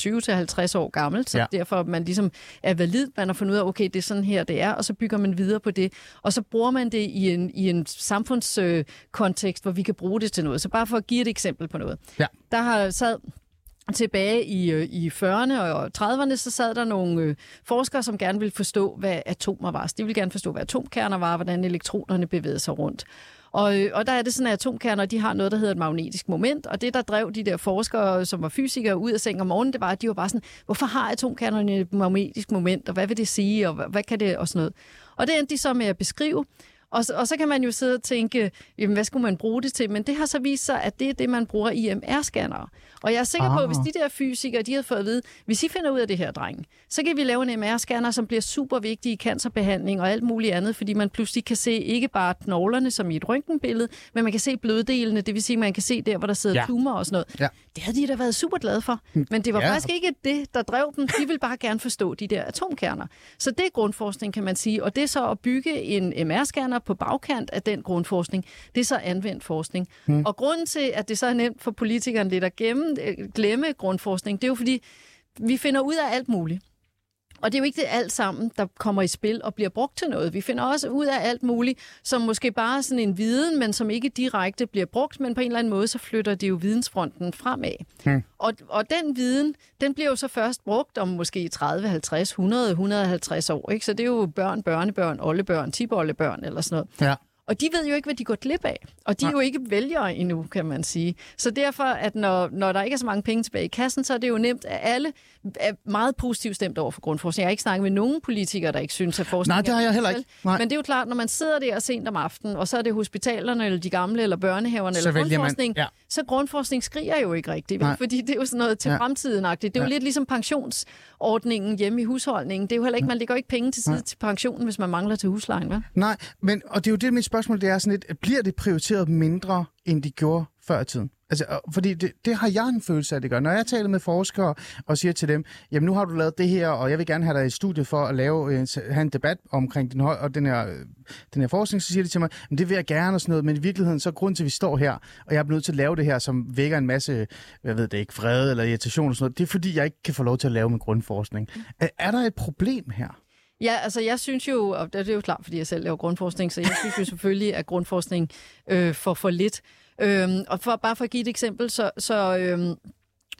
20-50 år gammelt. Så Ja. derfor man ligesom er valid. Man har fundet ud af, okay, det er sådan her, det er. Og så bygger man videre på det. Og så bruger man det i en, i en samfundskontekst, øh, hvor vi kan bruge det til noget. Så bare for at give et eksempel på noget. Ja. Der har sad tilbage i, øh, i 40'erne og 30'erne, så sad der nogle øh, forskere, som gerne ville forstå, hvad atomer var. Så de ville gerne forstå, hvad atomkerner var, hvordan elektronerne bevægede sig rundt. Og, øh, og der er det sådan, at atomkerner de har noget, der hedder et magnetisk moment, og det, der drev de der forskere, som var fysikere, ud af seng om morgenen, det var, at de var bare sådan, hvorfor har atomkernerne et magnetisk moment, og hvad vil det sige, og hvad, hvad kan det, og sådan noget. Og det endte de så med at beskrive, og, så- og så kan man jo sidde og tænke, jamen, hvad skulle man bruge det til? Men det har så vist sig, at det er det, man bruger IMR-scannere. Og jeg er sikker på, at hvis de der fysikere, de havde fået at vide, hvis I finder ud af det her, dreng, så kan vi lave en MR-scanner, som bliver super vigtig i cancerbehandling og alt muligt andet, fordi man pludselig kan se ikke bare knoglerne som i et røntgenbillede, men man kan se bløddelene, det vil sige, man kan se der, hvor der sidder Ja. ja. tumor og sådan noget. Ja. Det havde de da været super glade for. Men det var ja. faktisk ikke det, der drev dem. De ville bare gerne forstå de der atomkerner. Så det er grundforskning, kan man sige. Og det er så at bygge en MR-scanner på bagkant af den grundforskning. Det er så anvendt forskning. Hmm. Og grunden til, at det så er nemt for politikerne lidt at gemme, øh, glemme grundforskning, det er jo fordi, vi finder ud af alt muligt. Og det er jo ikke det alt sammen, der kommer i spil og bliver brugt til noget. Vi finder også ud af alt muligt, som måske bare er sådan en viden, men som ikke direkte bliver brugt, men på en eller anden måde, så flytter det jo vidensfronten fremad. Hmm. Og, og den viden, den bliver jo så først brugt om måske 30, 50, 100, 150 år. Ikke? Så det er jo børn, børnebørn, oldebørn, tipoldebørn eller sådan noget. Ja. Og de ved jo ikke, hvad de går glip af. Og de er jo ikke vælgere endnu, kan man sige. Så derfor, at når, når der ikke er så mange penge tilbage i kassen, så er det jo nemt, at alle er meget positivt stemt over for grundforskning. Jeg har ikke snakket med nogen politikere, der ikke synes, at forskning Nej, det har jeg heller ikke. Nej. Men det er jo klart, når man sidder der sent om aftenen, og så er det hospitalerne, eller de gamle, eller børnehaverne, Så eller man- grundforskning, ja. så grundforskning skriger jo ikke rigtigt? Nej. fordi det er jo sådan noget til Ja. fremtiden-agtigt. Det er jo Ja. lidt ligesom pensionsordningen hjemme i husholdningen. Det er jo heller ikke, man lægger ikke penge til side til pensionen, hvis man mangler til huslejen, vel? Nej, men, og det er jo det, mit spørgsmål det er sådan lidt, bliver det prioriteret mindre, end de gjorde før i tiden? Altså, fordi det, det har jeg en følelse af, det gør. Når jeg taler med forskere og siger til dem, jamen nu har du lavet det her, og jeg vil gerne have dig i studiet for at lave, en- have en debat omkring den, og den, her, den her forskning, så siger de til mig, men det vil jeg gerne og sådan noget, men i virkeligheden så er grunden til, at vi står her, og jeg er nødt til at lave det her, som vækker en masse, jeg ved det ikke, vrede eller irritation og sådan noget, det er fordi, jeg ikke kan få lov til at lave min grundforskning. Er, er der et problem her? Ja, altså jeg synes jo, og det er jo klart, fordi jeg selv laver grundforskning, så jeg synes jo selvfølgelig, at grundforskning øh, får for lidt. Øhm, og for, bare for at give et eksempel, så, så øhm,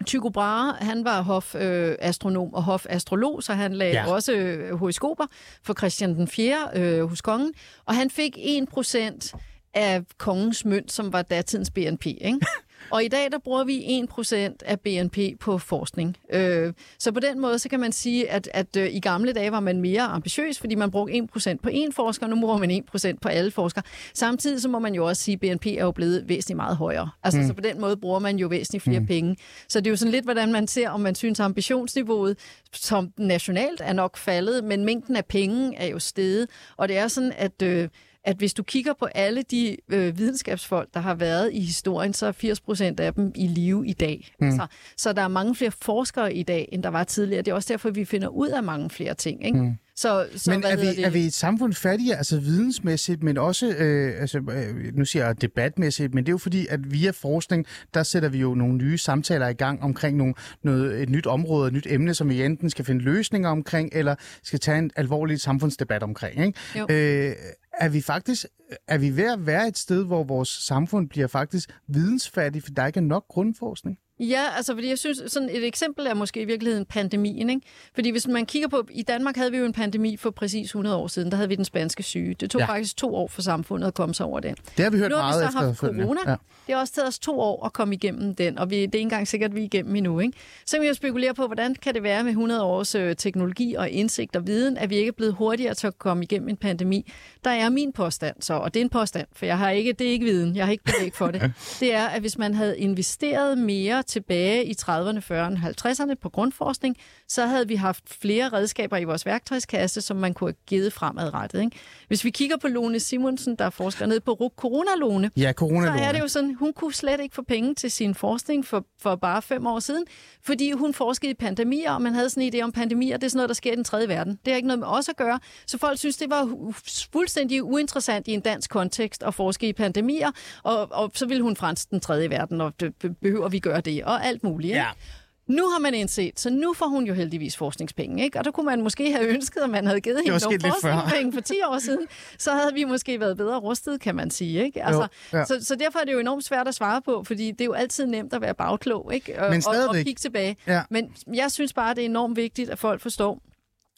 Tycho Brahe, han var hofastronom og hofastrolog, så han lagde ja. også øh, horoskoper for Christian den 4. Øh, hos kongen, og han fik 1% af kongens mønt, som var datidens BNP. Ikke? Og i dag, der bruger vi 1% af BNP på forskning. Øh, så på den måde, så kan man sige, at, at øh, i gamle dage var man mere ambitiøs, fordi man brugte 1% på én forsker, nu bruger man 1% på alle forskere. Samtidig så må man jo også sige, at BNP er jo blevet væsentligt meget højere. Altså, mm. så på den måde bruger man jo væsentligt flere mm. penge. Så det er jo sådan lidt, hvordan man ser, om man synes, at ambitionsniveauet som nationalt er nok faldet, men mængden af penge er jo steget. Og det er sådan, at... Øh, at hvis du kigger på alle de øh, videnskabsfolk, der har været i historien, så er 80 procent af dem i live i dag. Mm. Altså, så der er mange flere forskere i dag, end der var tidligere. Det er også derfor, vi finder ud af mange flere ting. Ikke? Mm. Så, så men er vi, det? er vi et samfund fattigere, altså vidensmæssigt, men også, øh, altså, øh, nu siger jeg debatmæssigt, men det er jo fordi, at via forskning, der sætter vi jo nogle nye samtaler i gang omkring nogle, noget, et nyt område, et nyt emne, som vi enten skal finde løsninger omkring, eller skal tage en alvorlig samfundsdebat omkring. Ikke? Jo. Øh, er vi faktisk er vi ved at være et sted, hvor vores samfund bliver faktisk vidensfattigt, for der ikke er nok grundforskning? Ja, altså fordi jeg synes, sådan et eksempel er måske i virkeligheden pandemien. Ikke? Fordi hvis man kigger på, i Danmark havde vi jo en pandemi for præcis 100 år siden, der havde vi den spanske syge. Det tog Ja. faktisk to år for samfundet at komme sig over den. Det har vi hørt nu har meget vi så haft corona. Ja. Det har også taget os to år at komme igennem den, og vi, det er ikke engang sikkert, at vi er igennem endnu. Ikke? Så kan vi jo spekulere på, hvordan kan det være med 100 års øh, teknologi og indsigt og viden, at vi ikke er blevet hurtigere til at komme igennem en pandemi. Der er min påstand så, og det er en påstand, for jeg har ikke, det er ikke viden, jeg har ikke belæg for det. Det er, at hvis man havde investeret mere tilbage i 30'erne, 40'erne, 50'erne på grundforskning, så havde vi haft flere redskaber i vores værktøjskasse, som man kunne have givet fremadrettet. Ikke? Hvis vi kigger på Lone Simonsen, der forsker ned på RUK Corona-Lone, Ja, corona så er det jo sådan, hun kunne slet ikke få penge til sin forskning for, for bare fem år siden, fordi hun forskede i pandemier, og man havde sådan en idé om pandemier, det er sådan noget, der sker i den tredje verden. Det har ikke noget med os at gøre, så folk synes, det var fuldstændig uinteressant i en dansk kontekst at forske i pandemier, og, og så ville hun fransk den tredje verden, og det, be- behøver vi gøre det, og alt muligt. Ikke? Ja. Nu har man indset, så nu får hun jo heldigvis forskningspenge, ikke? Og der kunne man måske have ønsket, at man havde givet hende nogle forskningspenge for 10 år siden. Så havde vi måske været bedre rustet, kan man sige, ikke? Altså, ja. så, så derfor er det jo enormt svært at svare på, fordi det er jo altid nemt at være bagklog, ikke? Og, Men og, og kigge tilbage. Ja. Men jeg synes bare, det er enormt vigtigt, at folk forstår,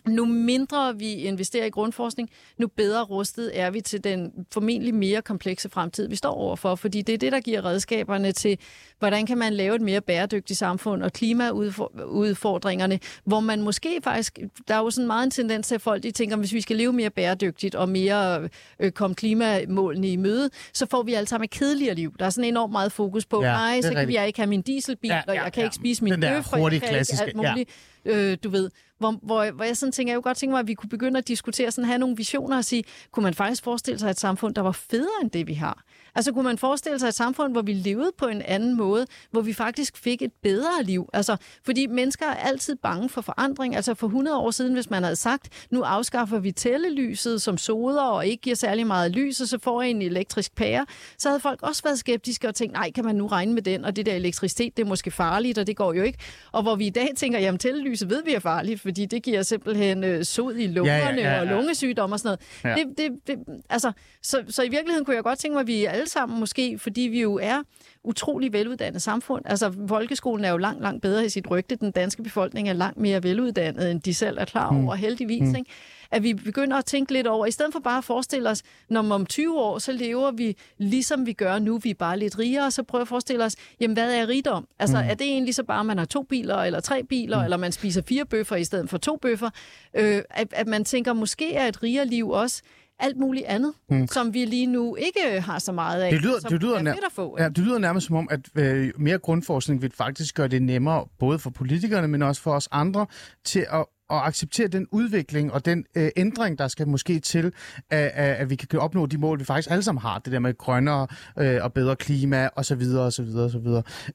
nu mindre vi investerer i grundforskning, nu bedre rustet er vi til den formentlig mere komplekse fremtid, vi står overfor. Fordi det er det, der giver redskaberne til, hvordan kan man lave et mere bæredygtigt samfund og klimaudfordringerne, hvor man måske faktisk, der er jo sådan meget en tendens til, at folk de tænker, hvis vi skal leve mere bæredygtigt og mere øh, komme klimamålene i møde, så får vi alle sammen et kedeligere liv. Der er sådan enormt meget fokus på, Ja, ja, nej, så kan jeg ikke have min dieselbil, Ja, ja, og ja, jeg kan ja. ikke spise min bøf, og jeg kan ikke ja. alt muligt øh, du ved, hvor, hvor, hvor jeg sådan tænker, jeg kunne godt tænke mig, at vi kunne begynde at diskutere, sådan have nogle visioner og sige, kunne man faktisk forestille sig et samfund, der var federe end det, vi har? Altså kunne man forestille sig et samfund, hvor vi levede på en anden måde, hvor vi faktisk fik et bedre liv? Altså, fordi mennesker er altid bange for forandring. Altså for 100 år siden, hvis man havde sagt, nu afskaffer vi tællelyset som soder og ikke giver særlig meget lys, og så får I en elektrisk pære, så havde folk også været skeptiske og tænkt, nej, kan man nu regne med den? Og det der elektricitet, det er måske farligt, og det går jo ikke. Og hvor vi i dag tænker, jamen tællelyset ved vi er farligt, fordi det giver simpelthen øh, sod i lungerne Ja, ja, ja, ja. og lungesygdom og sådan noget. Ja. Det, det, det, altså, så, så i virkeligheden kunne jeg godt tænke mig, at vi alle sammen måske, fordi vi jo er utrolig veluddannet samfund. Altså, folkeskolen er jo langt, langt bedre i sit rygte. Den danske befolkning er langt mere veluddannet, end de selv er klar over, mm. heldigvis. Mm. Ikke? At vi begynder at tænke lidt over, i stedet for bare at forestille os, når om 20 år, så lever vi ligesom vi gør nu, vi er bare lidt rigere, så prøver at forestille os, jamen hvad er rigdom? Altså, mm. er det egentlig så bare, at man har to biler, eller tre biler, mm. eller man spiser fire bøffer i stedet for to bøffer? Øh, at, at man tænker, måske er et rigere liv også alt muligt andet, mm. som vi lige nu ikke har så meget af, det lyder, det lyder, er nær- at få. ja, det lyder nærmest som om, at øh, mere grundforskning vil faktisk gøre det nemmere, både for politikerne, men også for os andre, til at at acceptere den udvikling og den øh, ændring, der skal måske til, at, at, vi kan opnå de mål, vi faktisk alle sammen har. Det der med grønnere øh, og bedre klima osv. osv. osv.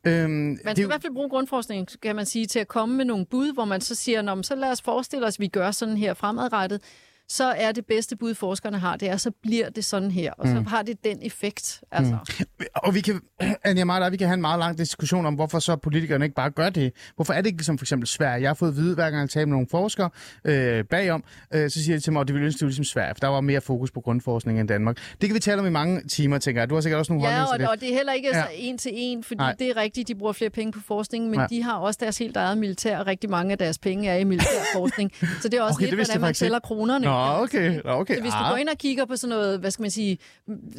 Øhm, Man det, skal i hvert fald bruge grundforskning, kan man sige, til at komme med nogle bud, hvor man så siger, Nå, så lad os forestille os, at vi gør sådan her fremadrettet så er det bedste bud, forskerne har, det er, så bliver det sådan her, og så Mm. har det den effekt. Altså. Og vi kan, Anja Marta, vi kan have en meget lang diskussion om, hvorfor så politikerne ikke bare gør det. Hvorfor er det ikke ligesom for eksempel Sverige? Jeg har fået at vide, hver gang jeg taler med nogle forskere øh, bagom, øh, så siger de til mig, at det ville ønske, det var ligesom Sverige, for der var mere fokus på grundforskning end Danmark. Det kan vi tale om i mange timer, tænker jeg. Du har sikkert også nogle Ja, holdninger og, til det. og det er heller ikke Ja. ja. en til en, fordi Nej. Nej. det er rigtigt, de bruger flere penge på forskning, men ja. de har også deres helt eget militær, og rigtig mange af deres penge er i militærforskning. så det er også Okay, lidt, hvordan man tæller kronerne. Nå, okay. Nå, okay. Så hvis du Ah. går ind og kigger på sådan noget, hvad skal man sige,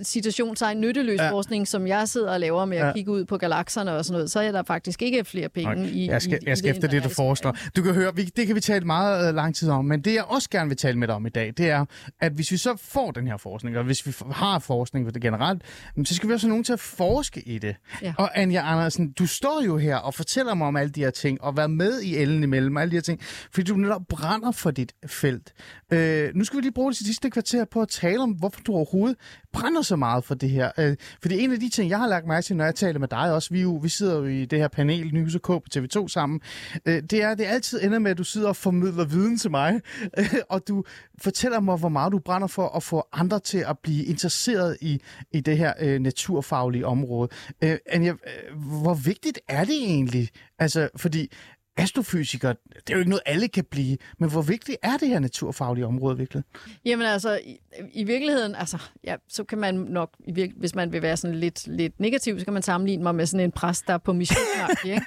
situationstegn nytteløs Ja. forskning, som jeg sidder og laver med at Ja. kigge ud på galakserne og sådan noget, så er der faktisk ikke flere penge Okay. i jeg skal, i, jeg skal i efter det, du foreslår. Du kan høre, vi, det kan vi tale meget øh, lang tid om, men det jeg også gerne vil tale med dig om i dag, det er, at hvis vi så får den her forskning, og hvis vi har forskning på det generelt, så skal vi også have nogen til at forske i det. Ja. Og Anja Andersen, du står jo her og fortæller mig om alle de her ting, og være med i ellen imellem, alle de her ting, fordi du netop brænder for dit felt. Øh, Øh, nu skal vi lige bruge det sidste kvarter på at tale om, hvorfor du overhovedet brænder så meget for det her. Øh, fordi en af de ting, jeg har lagt mærke til, når jeg taler med dig også, vi, jo, vi sidder jo i det her panel, Nyhus og K på TV2 sammen, øh, det er, at det altid ender med, at du sidder og formidler viden til mig, øh, og du fortæller mig, hvor meget du brænder for at få andre til at blive interesseret i, i det her øh, naturfaglige område. Øh, Anja, øh, hvor vigtigt er det egentlig? Altså, fordi astrofysiker, det er jo ikke noget, alle kan blive, men hvor vigtigt er det her naturfaglige område virkelig? Jamen altså, i, i virkeligheden, altså, ja, så kan man nok, i virke, hvis man vil være sådan lidt, lidt negativ, så kan man sammenligne mig med sådan en præst, der er på mission. ikke?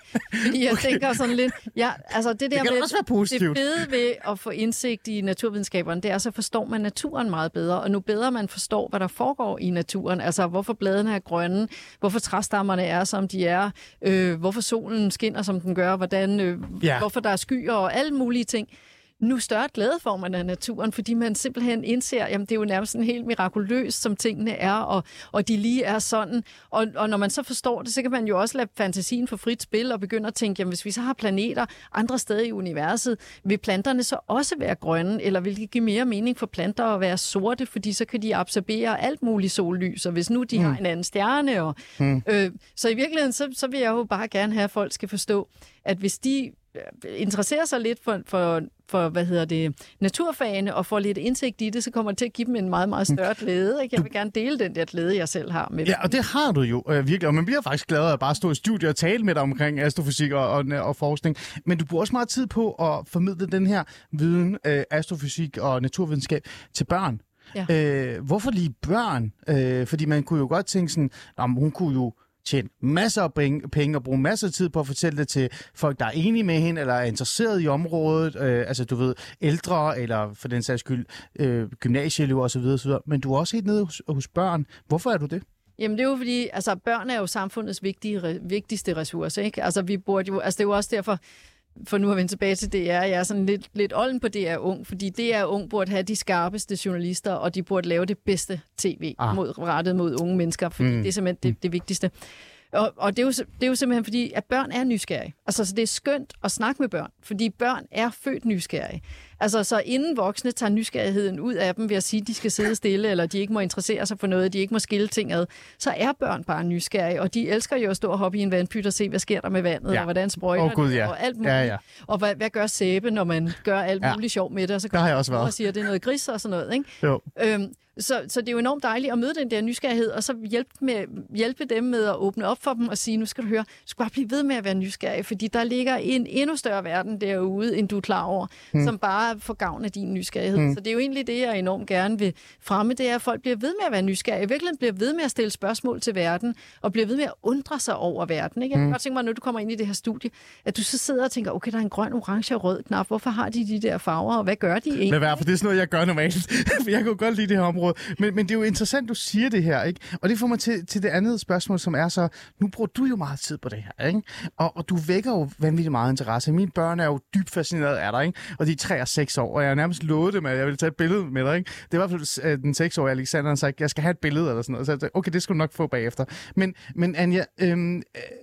Fordi jeg okay. tænker sådan lidt, ja, altså det der kan med, også være positivt. det fede ved at få indsigt i naturvidenskaberne, det er, så forstår man naturen meget bedre, og nu bedre man forstår, hvad der foregår i naturen, altså hvorfor bladene er grønne, hvorfor træstammerne er, som de er, øh, hvorfor solen skinner, som den gør, hvordan, øh, Ja. ja. hvorfor der er skyer og alle mulige ting nu større glæde får man af naturen, fordi man simpelthen indser, jamen det er jo nærmest sådan helt mirakuløst, som tingene er, og, og de lige er sådan. Og, og når man så forstår det, så kan man jo også lade fantasien få frit spil og begynde at tænke, jamen hvis vi så har planeter andre steder i universet, vil planterne så også være grønne, eller vil det give mere mening for planter at være sorte, fordi så kan de absorbere alt muligt sollys, og hvis nu de mm. har en anden stjerne. Og, mm. øh, så i virkeligheden, så, så vil jeg jo bare gerne have, at folk skal forstå, at hvis de øh, interesserer sig lidt for, for, for hvad hedder det, naturfagene og får lidt indsigt i det, så kommer det til at give dem en meget, meget større glæde. Ikke? Jeg vil gerne dele den der glæde, jeg selv har med Ja, og det har du jo øh, virkelig, og man bliver faktisk glad af at bare stå i studiet og tale med dig omkring astrofysik og, og, og forskning. Men du bruger også meget tid på at formidle den her viden, øh, astrofysik og naturvidenskab til børn. Ja. Øh, hvorfor lige børn? Øh, fordi man kunne jo godt tænke sådan, om hun kunne jo tjene masser af penge, og bruge masser af tid på at fortælle det til folk, der er enige med hende, eller er interesseret i området, øh, altså du ved, ældre, eller for den sags skyld, øh, gymnasieelever osv., osv. Men du er også helt nede hos, hos børn. Hvorfor er du det? Jamen det er jo fordi, altså børn er jo samfundets vigtige, re- vigtigste ressource, ikke? Altså vi burde jo, altså det er jo også derfor, for nu at vende tilbage til DR, jeg er sådan lidt, lidt olden på DR Ung, fordi DR Ung burde have de skarpeste journalister, og de burde lave det bedste tv Ah. mod, rettet mod unge mennesker, fordi Mm. mm. det er simpelthen det, det vigtigste. Og, og det, er jo, det er jo simpelthen fordi, at børn er nysgerrige. Altså, så det er skønt at snakke med børn, fordi børn er født nysgerrige. Altså, så inden voksne tager nysgerrigheden ud af dem ved at sige, at de skal sidde stille, eller de ikke må interessere sig for noget, de ikke må skille ting ad, så er børn bare nysgerrige, og de elsker jo at stå og hoppe i en vandpyt og se, hvad sker der med vandet, Ja. og hvordan sprøjter Gud, det, ja. og alt muligt. Ja, ja. Og hvad, hvad gør sæbe, når man gør alt Ja. muligt sjov med det, og så Der har jeg kommer også været. og siger, at det er noget gris og sådan noget, ikke? Jo. Øhm, så, så det er jo enormt dejligt at møde den der nysgerrighed, og så hjælpe, med, hjælpe dem med at åbne op for dem og sige, nu skal du høre, du skal bare blive ved med at være nysgerrig, fordi der ligger en endnu større verden derude, end du er klar over, hmm. som bare bare få gavn af din nysgerrighed. Mm. Så det er jo egentlig det, jeg enormt gerne vil fremme, det er, at folk bliver ved med at være nysgerrige. I virkeligheden bliver ved med at stille spørgsmål til verden, og bliver ved med at undre sig over verden. Ikke? Jeg kan mm. godt tænke mig, når du kommer ind i det her studie, at du så sidder og tænker, okay, der er en grøn, orange og rød knap. Hvorfor har de de der farver, og hvad gør de egentlig? Men hvad, for det er sådan noget, jeg gør normalt. Jeg jo godt lide det her område. Men, men det er jo interessant, du siger det her, ikke? Og det får mig til, til det andet spørgsmål, som er så, nu bruger du jo meget tid på det her, ikke? Og, og du vækker jo vanvittigt meget interesse. Mine børn er jo dybt fascineret af dig, ikke? Og de er 3 og 6 år, og jeg har nærmest lovet dem, at jeg vil tage et billede med dig, ikke? Det var i hvert fald øh, den 6-årige Alexander, han sagde, jeg skal have et billede eller sådan noget. Så jeg sagde, okay, det skal du nok få bagefter. Men, men Anja, øhm, øh,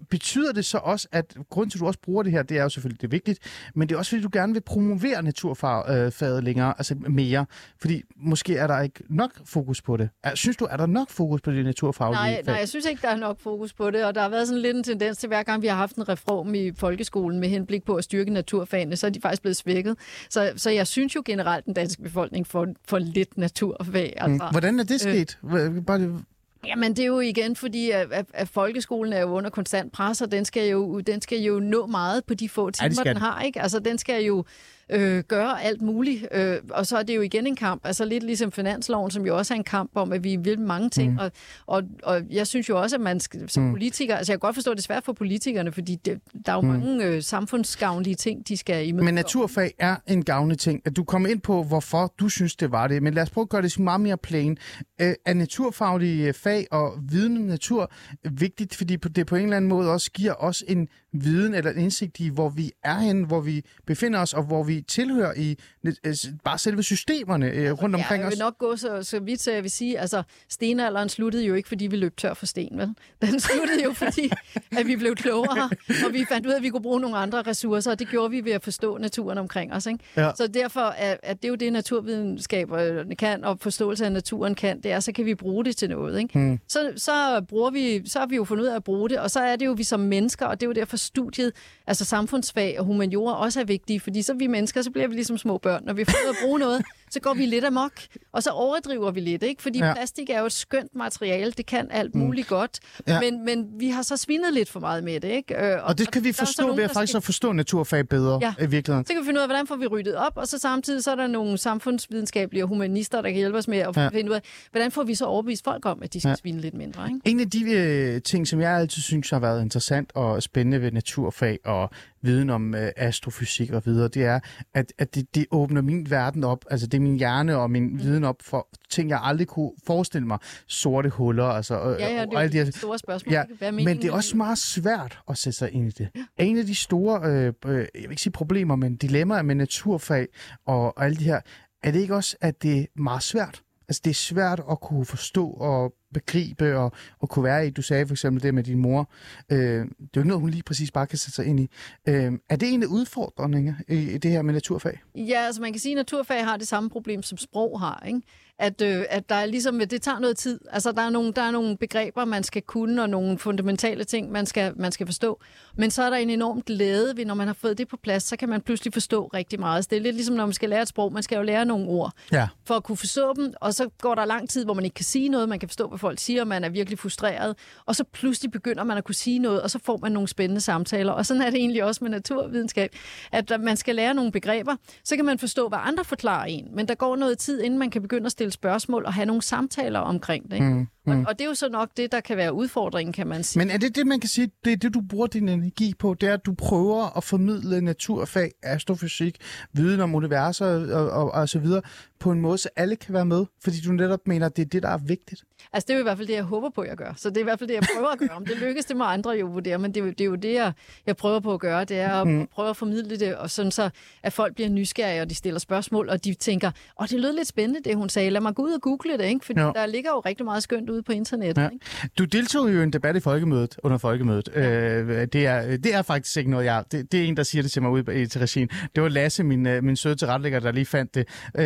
betyder det så også, at grund til, at du også bruger det her, det er jo selvfølgelig det er vigtigt, men det er også, fordi du gerne vil promovere naturfaget øh, længere, altså mere, fordi måske er der ikke nok fokus på det. Er, synes du, er der nok fokus på det naturfaglige nej, fag? Nej, jeg synes ikke, der er nok fokus på det, og der har været sådan lidt en tendens til, hver gang vi har haft en reform i folkeskolen med henblik på at styrke naturfagene, så er de faktisk blevet svækket. Så, så jeg synes jo generelt, den danske befolkning får, får lidt naturfag. Altså. Hvordan er det øh, sket? Øh, Bare. Jamen, det er jo igen, fordi at, at, at folkeskolen er jo under konstant pres, og den skal jo, den skal jo nå meget på de få timer, ja, den har. Ikke? Altså, den skal jo øh, gøre alt muligt. Øh, og så er det jo igen en kamp, altså lidt ligesom finansloven, som jo også er en kamp om, at vi vil mange ting. Mm. Og, og, og jeg synes jo også, at man skal, som mm. politiker, altså jeg kan godt forstå, at det er svært for politikerne, fordi det, der er jo mm. mange øh, samfundsgavnlige ting, de skal imøde. Men naturfag er en gavnlig ting. At du kommer ind på, hvorfor du synes, det var det. Men lad os prøve at gøre det meget mere plain. Øh, er naturfaglige fag og viden om natur vigtigt, fordi det på en eller anden måde også giver os en viden eller en indsigt i, hvor vi er henne, hvor vi befinder os, og hvor vi tilhører i øh, bare selve systemerne øh, rundt omkring ja, jeg os. vil nok gå så, så vidt, så jeg vil sige, altså stenalderen sluttede jo ikke, fordi vi løb tør for sten, vel? Den sluttede jo, fordi at vi blev klogere, og vi fandt ud af, at vi kunne bruge nogle andre ressourcer, og det gjorde vi ved at forstå naturen omkring os. Ikke? Ja. Så derfor er at det er jo det, naturvidenskaberne kan, og forståelse af naturen kan, det er, så kan vi bruge det til noget. Ikke? Hmm. Så, så, bruger vi, så har vi jo fundet ud af at bruge det, og så er det jo vi som mennesker, og det er jo derfor studiet, altså samfundsfag og humaniora også er vigtige, fordi så er vi mennesker, så bliver vi ligesom små børn. Når vi får ud at bruge noget, så går vi lidt amok, og så overdriver vi lidt, ikke? Fordi ja. plastik er jo et skønt materiale, det kan alt mm. muligt mm. godt, ja. men, men vi har så svinet lidt for meget med det, ikke? Øh, og, og det kan vi forstå nogen, ved at faktisk skal... at forstå naturfag bedre ja. i virkeligheden. Så kan vi finde ud af, hvordan får vi ryddet op, og så samtidig så er der nogle samfundsvidenskabelige og humanister, der kan hjælpe os med at ja. finde ud af, hvordan får vi så overbevist folk om, at de skal ja. svine lidt mindre, ikke? En af de øh, ting, som jeg altid synes har været interessant og spændende ved naturfag og viden om øh, astrofysik og videre, det er, at, at det, det åbner min verden op, altså det er min hjerne og min mm. viden op for ting, jeg aldrig kunne forestille mig. Sorte huller, altså. Ja, ja, det er alle de her... store spørgsmål. Ja, Hvad men det er også meget svært at sætte sig ind i det. Ja. En af de store, øh, øh, jeg vil ikke sige problemer, men dilemmaer med naturfag og, og alle de her, er det ikke også, at det er meget svært? Altså, det er svært at kunne forstå og begribe og, og kunne være i. Du sagde for eksempel det med din mor. Øh, det er jo ikke noget, hun lige præcis bare kan sætte sig ind i. Øh, er det en af udfordringerne i, det her med naturfag? Ja, altså man kan sige, at naturfag har det samme problem, som sprog har. Ikke? At, øh, at der er ligesom, det tager noget tid. Altså, der er, nogle, der er nogle begreber, man skal kunne, og nogle fundamentale ting, man skal, man skal forstå. Men så er der en enorm glæde ved, når man har fået det på plads, så kan man pludselig forstå rigtig meget. Så det er lidt ligesom, når man skal lære et sprog. Man skal jo lære nogle ord ja. for at kunne forstå dem, og så går der lang tid, hvor man ikke kan sige noget. Man kan forstå, hvad folk siger, og man er virkelig frustreret. Og så pludselig begynder man at kunne sige noget, og så får man nogle spændende samtaler. Og sådan er det egentlig også med naturvidenskab, at man skal lære nogle begreber, så kan man forstå, hvad andre forklarer en. Men der går noget tid, inden man kan begynde at stille spørgsmål og have nogle samtaler omkring det. Ikke? Mm, mm. Og, og det er jo så nok det, der kan være udfordringen, kan man sige. Men er det det, man kan sige, det er det, du bruger din energi på, det er, at du prøver at formidle naturfag, astrofysik, viden om universer og, og, og så videre, på en måde, så alle kan være med? Fordi du netop mener, at det er det, der er vigtigt. Altså, det er jo i hvert fald det, jeg håber på, jeg gør. Så det er i hvert fald det, jeg prøver at gøre. Om det lykkes, det må andre jo vurdere, men det er jo det, er jo det jeg, jeg prøver på at gøre. Det er at mm. prøve at formidle det, og sådan så, at folk bliver nysgerrige, og de stiller spørgsmål, og de tænker, åh, det lød lidt spændende, det hun sagde. Lad mig gå ud og google det, ikke? Fordi ja. der ligger jo rigtig meget skønt ude på internettet. Ja. Ikke? Du deltog jo i en debat i Folkemødet, under Folkemødet. Ja. Øh, det, er, det er faktisk ikke noget, jeg... Det, det er en, der siger det til mig ude til regien. Det var Lasse, min, øh, min søde tilrettelægger, der lige fandt det. Øh,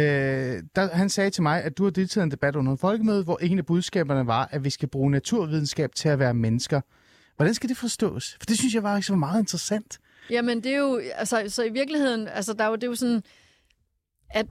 der, han sagde til mig, at du har deltaget i en debat under en folkemøde, hvor en af budskaberne var, at vi skal bruge naturvidenskab til at være mennesker. Hvordan skal det forstås? For det synes jeg var ikke så meget interessant. Jamen, det er jo, altså, så i virkeligheden, altså, der er jo, det er jo sådan, at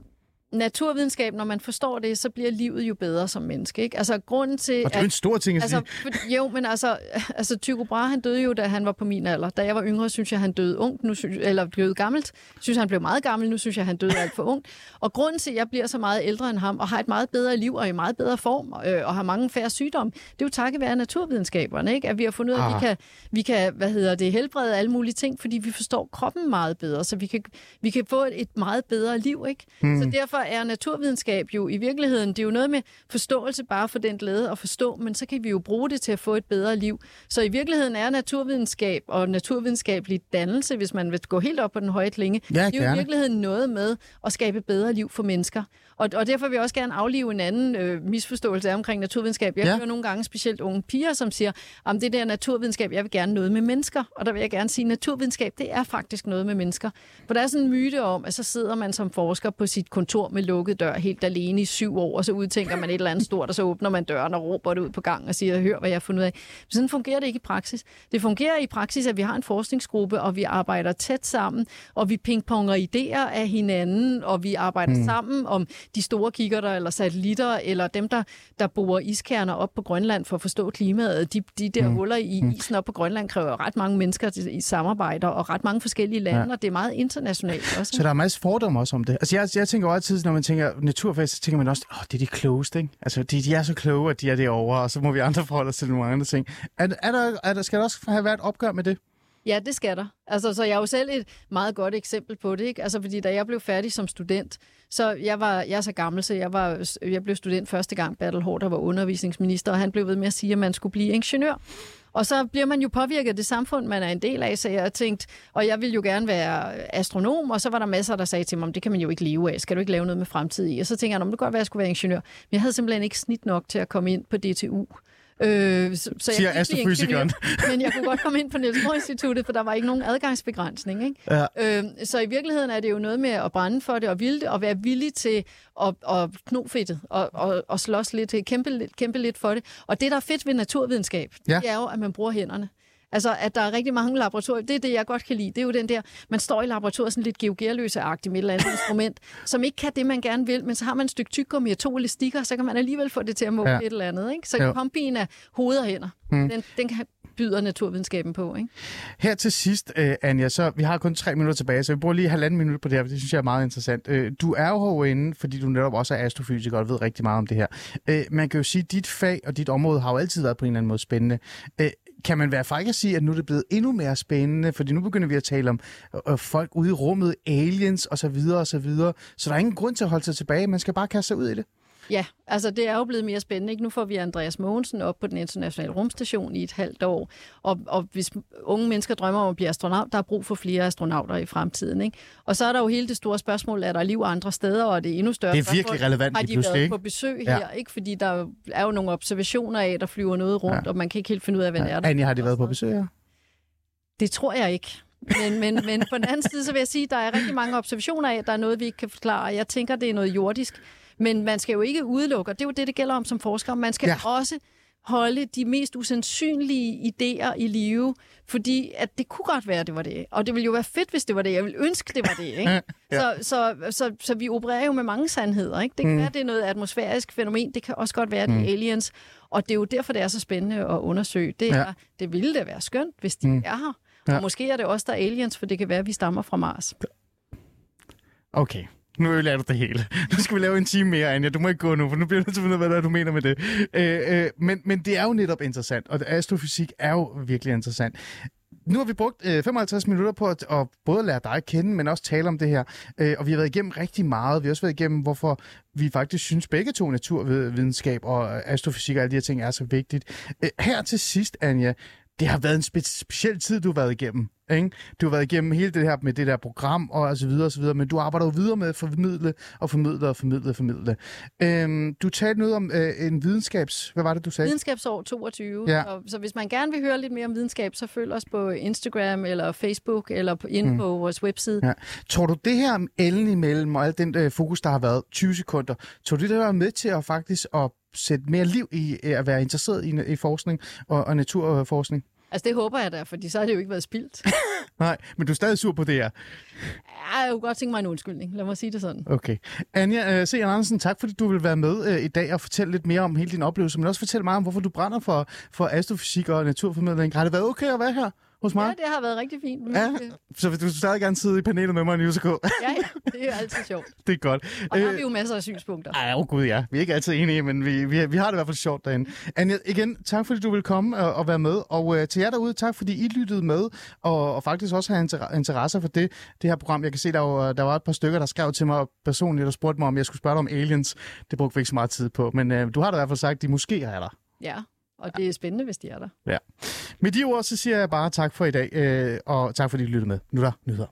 naturvidenskab, når man forstår det, så bliver livet jo bedre som menneske. Ikke? Altså grunden til... Og det er jo en stor ting at altså, sige. jo, men altså, altså Tycho Brahe, han døde jo, da han var på min alder. Da jeg var yngre, synes jeg, han døde ung, nu synes, eller blev gammelt. Synes han blev meget gammel, nu synes jeg, han døde alt for ung. Og grunden til, at jeg bliver så meget ældre end ham, og har et meget bedre liv, og i meget bedre form, øh, og har mange færre sygdomme, det er jo takket være naturvidenskaberne, ikke? At vi har fundet ud af, at vi Ah. kan, vi kan, hvad hedder det, helbrede alle mulige ting, fordi vi forstår kroppen meget bedre, så vi kan, vi kan få et, et meget bedre liv, ikke? Mm. Så derfor er naturvidenskab jo i virkeligheden, det er jo noget med forståelse bare for den glæde at forstå, men så kan vi jo bruge det til at få et bedre liv. Så i virkeligheden er naturvidenskab og naturvidenskabelig dannelse, hvis man vil gå helt op på den høje klinge, Ja, det er jo i gerne. virkeligheden noget med at skabe bedre liv for mennesker. Og, og derfor vil jeg også gerne aflive en anden øh, misforståelse omkring naturvidenskab. Jeg Ja. hører nogle gange specielt unge piger, som siger, at det der naturvidenskab, jeg vil gerne noget med mennesker. Og der vil jeg gerne sige, at naturvidenskab, det er faktisk noget med mennesker. For der er sådan en myte om, at så sidder man som forsker på sit kontor med lukket dør helt alene i syv år, og så udtænker man et eller andet stort, og så åbner man døren og råber det ud på gang og siger, hør, hvad jeg har fundet ud af. Men sådan fungerer det ikke i praksis. Det fungerer i praksis, at vi har en forskningsgruppe, og vi arbejder tæt sammen, og vi pingponger idéer af hinanden, og vi arbejder mm. sammen om de store kikkerter eller satellitter, eller dem, der, der borer iskerner op på Grønland for at forstå klimaet. De, de der mm. huller i isen op på Grønland kræver ret mange mennesker i samarbejder, og ret mange forskellige lande, Ja. ja. og det er meget internationalt også. Så der er masser fordomme også om det. Altså jeg, jeg tænker jo altid, når man tænker naturfag, så tænker man også, åh, det er de klogeste, ikke? Altså de, de er så kloge, at de er derovre, og så må vi andre forholde os til nogle andre ting. Er, er der, er der, skal der også have været et opgør med det? Ja, det skal der. Altså, så jeg er jo selv et meget godt eksempel på det, ikke? Altså, fordi da jeg blev færdig som student, så jeg var jeg er så gammel, så jeg, var, jeg blev student første gang, Bertel Hård, der var undervisningsminister, og han blev ved med at sige, at man skulle blive ingeniør. Og så bliver man jo påvirket af det samfund, man er en del af, så jeg tænkte, og jeg ville jo gerne være astronom, og så var der masser, der sagde til mig, det kan man jo ikke leve af, skal du ikke lave noget med fremtid i? Og så tænker jeg, det kunne godt være, at jeg skulle være ingeniør. Men jeg havde simpelthen ikke snit nok til at komme ind på DTU. Øh, så, så Siger astrofysikeren. Men jeg kunne godt komme ind på Niels Bohr Instituttet, for der var ikke nogen adgangsbegrænsning. Ikke? Ja. Øh, så i virkeligheden er det jo noget med at brænde for det og ville det, og være villig til at, at kno fedtet og, og, og slås lidt, kæmpe, lidt- kæmpe lidt for det. Og det, der er fedt ved naturvidenskab, ja. det er jo, at man bruger hænderne. Altså, at der er rigtig mange laboratorier. Det er det, jeg godt kan lide. Det er jo den der, man står i laboratoriet sådan lidt geogerløse-agtigt med et eller andet instrument, som ikke kan det, man gerne vil, men så har man et stykke tyggegummi og to elastikker, så kan man alligevel få det til at måle Ja. et eller andet. Ikke? Så kombinen af hoved og hænder, hmm. den, den kan byder naturvidenskaben på. Ikke? Her til sidst, øh, Anja, så vi har kun tre minutter tilbage, så vi bruger lige halvanden minut på det her, for det synes jeg er meget interessant. Øh, du er jo herinde, fordi du netop også er astrofysiker og ved rigtig meget om det her. Øh, man kan jo sige, at dit fag og dit område har jo altid været på en eller anden måde spændende. Øh, kan man være faktisk at sige, at nu er det blevet endnu mere spændende, fordi nu begynder vi at tale om øh, øh folk ude i rummet, aliens osv. osv. Så, videre. så der er ingen grund til at holde sig tilbage, man skal bare kaste sig ud i det. Ja, altså det er jo blevet mere spændende. Ikke? Nu får vi Andreas Mogensen op på den internationale rumstation i et halvt år. Og, og hvis unge mennesker drømmer om at blive astronaut, der er brug for flere astronauter i fremtiden. Ikke? Og så er der jo hele det store spørgsmål, er der liv andre steder, og det er endnu større Det er virkelig spørgsmål, relevant Har de været ikke? på besøg Ja. her? Ikke? Fordi der er jo nogle observationer af, der flyver noget rundt, Ja. ja. og man kan ikke helt finde ud af, hvad det er. Der Anja, har de været på besøg her? det tror jeg ikke. Men, men, men på den anden side, så vil jeg sige, at der er rigtig mange observationer af, at der er noget, vi ikke kan forklare. Jeg tænker, det er noget jordisk. Men man skal jo ikke udelukke, og det er jo det, det gælder om som forsker. Man skal Ja. også holde de mest usandsynlige idéer i live, fordi at det kunne godt være, at det var det. Og det ville jo være fedt, hvis det var det. Jeg ville ønske, det var det. Ikke? Ja. så, så, så, så vi opererer jo med mange sandheder. Ikke? Det kan mm. være, det er noget atmosfærisk fænomen. Det kan også godt være, det er aliens. Og det er jo derfor, det er så spændende at undersøge. Det, er, ja. det ville da være skønt, hvis de mm. er her. Ja. Og måske er det også der er aliens, for det kan være, at vi stammer fra Mars. Okay. Nu ødelægger du det hele. Nu skal vi lave en time mere, Anja. Du må ikke gå nu, for nu bliver du nødt til at finde ud af, hvad du mener med det. Øh, øh, men, men det er jo netop interessant, og astrofysik er jo virkelig interessant. Nu har vi brugt øh, 55 minutter på at, at både lære dig at kende, men også tale om det her. Øh, og vi har været igennem rigtig meget. Vi har også været igennem, hvorfor vi faktisk synes begge to naturvidenskab og astrofysik og alle de her ting er så vigtigt. Øh, her til sidst, Anja, det har været en spe- speciel tid, du har været igennem. Ikke? Du har været igennem hele det her med det der program og og så videre og så videre, men du arbejder jo videre med at formidle og formidle og formidle og formidle. Øhm, du talte noget om øh, en videnskabs... Hvad var det, du sagde? Videnskabsår 22. Ja. Ja. Så, hvis man gerne vil høre lidt mere om videnskab, så følg os på Instagram eller Facebook eller på, inde mm. på vores webside. Ja. Tror du, det her Ellen imellem og al den øh, fokus, der har været 20 sekunder, tror du, det der var med til at faktisk at sætte mere liv i øh, at være interesseret i, i forskning og, og naturforskning? Altså, det håber jeg da, fordi så har det jo ikke været spildt. Nej, men du er stadig sur på det her. Ja, jeg kunne godt tænke mig en undskyldning. Lad mig sige det sådan. Okay. Anja uh, C. Andersen, tak fordi du vil være med uh, i dag og fortælle lidt mere om hele din oplevelse, men også fortælle mig om, hvorfor du brænder for, for astrofysik og naturformidling. Har det været okay at være her hos mig? Ja, det har været rigtig fint. Ja, så vil du stadig gerne sidde i panelet med mig i USK? ja, ja, det er altid sjovt. det er godt. Og der har vi jo masser af synspunkter. Ej, oh gud ja. Vi er ikke altid enige, men vi, vi, vi har det i hvert fald sjovt derinde. Anja, igen, tak fordi du vil komme og, og være med. Og uh, til jer derude, tak fordi I lyttede med, og, og faktisk også har inter- interesse for det, det her program. Jeg kan se, der var, der var et par stykker, der skrev til mig personligt og spurgte mig, om jeg skulle spørge dig om aliens. Det brugte vi ikke så meget tid på, men uh, du har da i hvert fald sagt, at de måske er der. Ja, og det er spændende, hvis de er der. Ja. Med de ord, så siger jeg bare tak for i dag, øh, og tak fordi I lyttede med. Nu er der nyheder.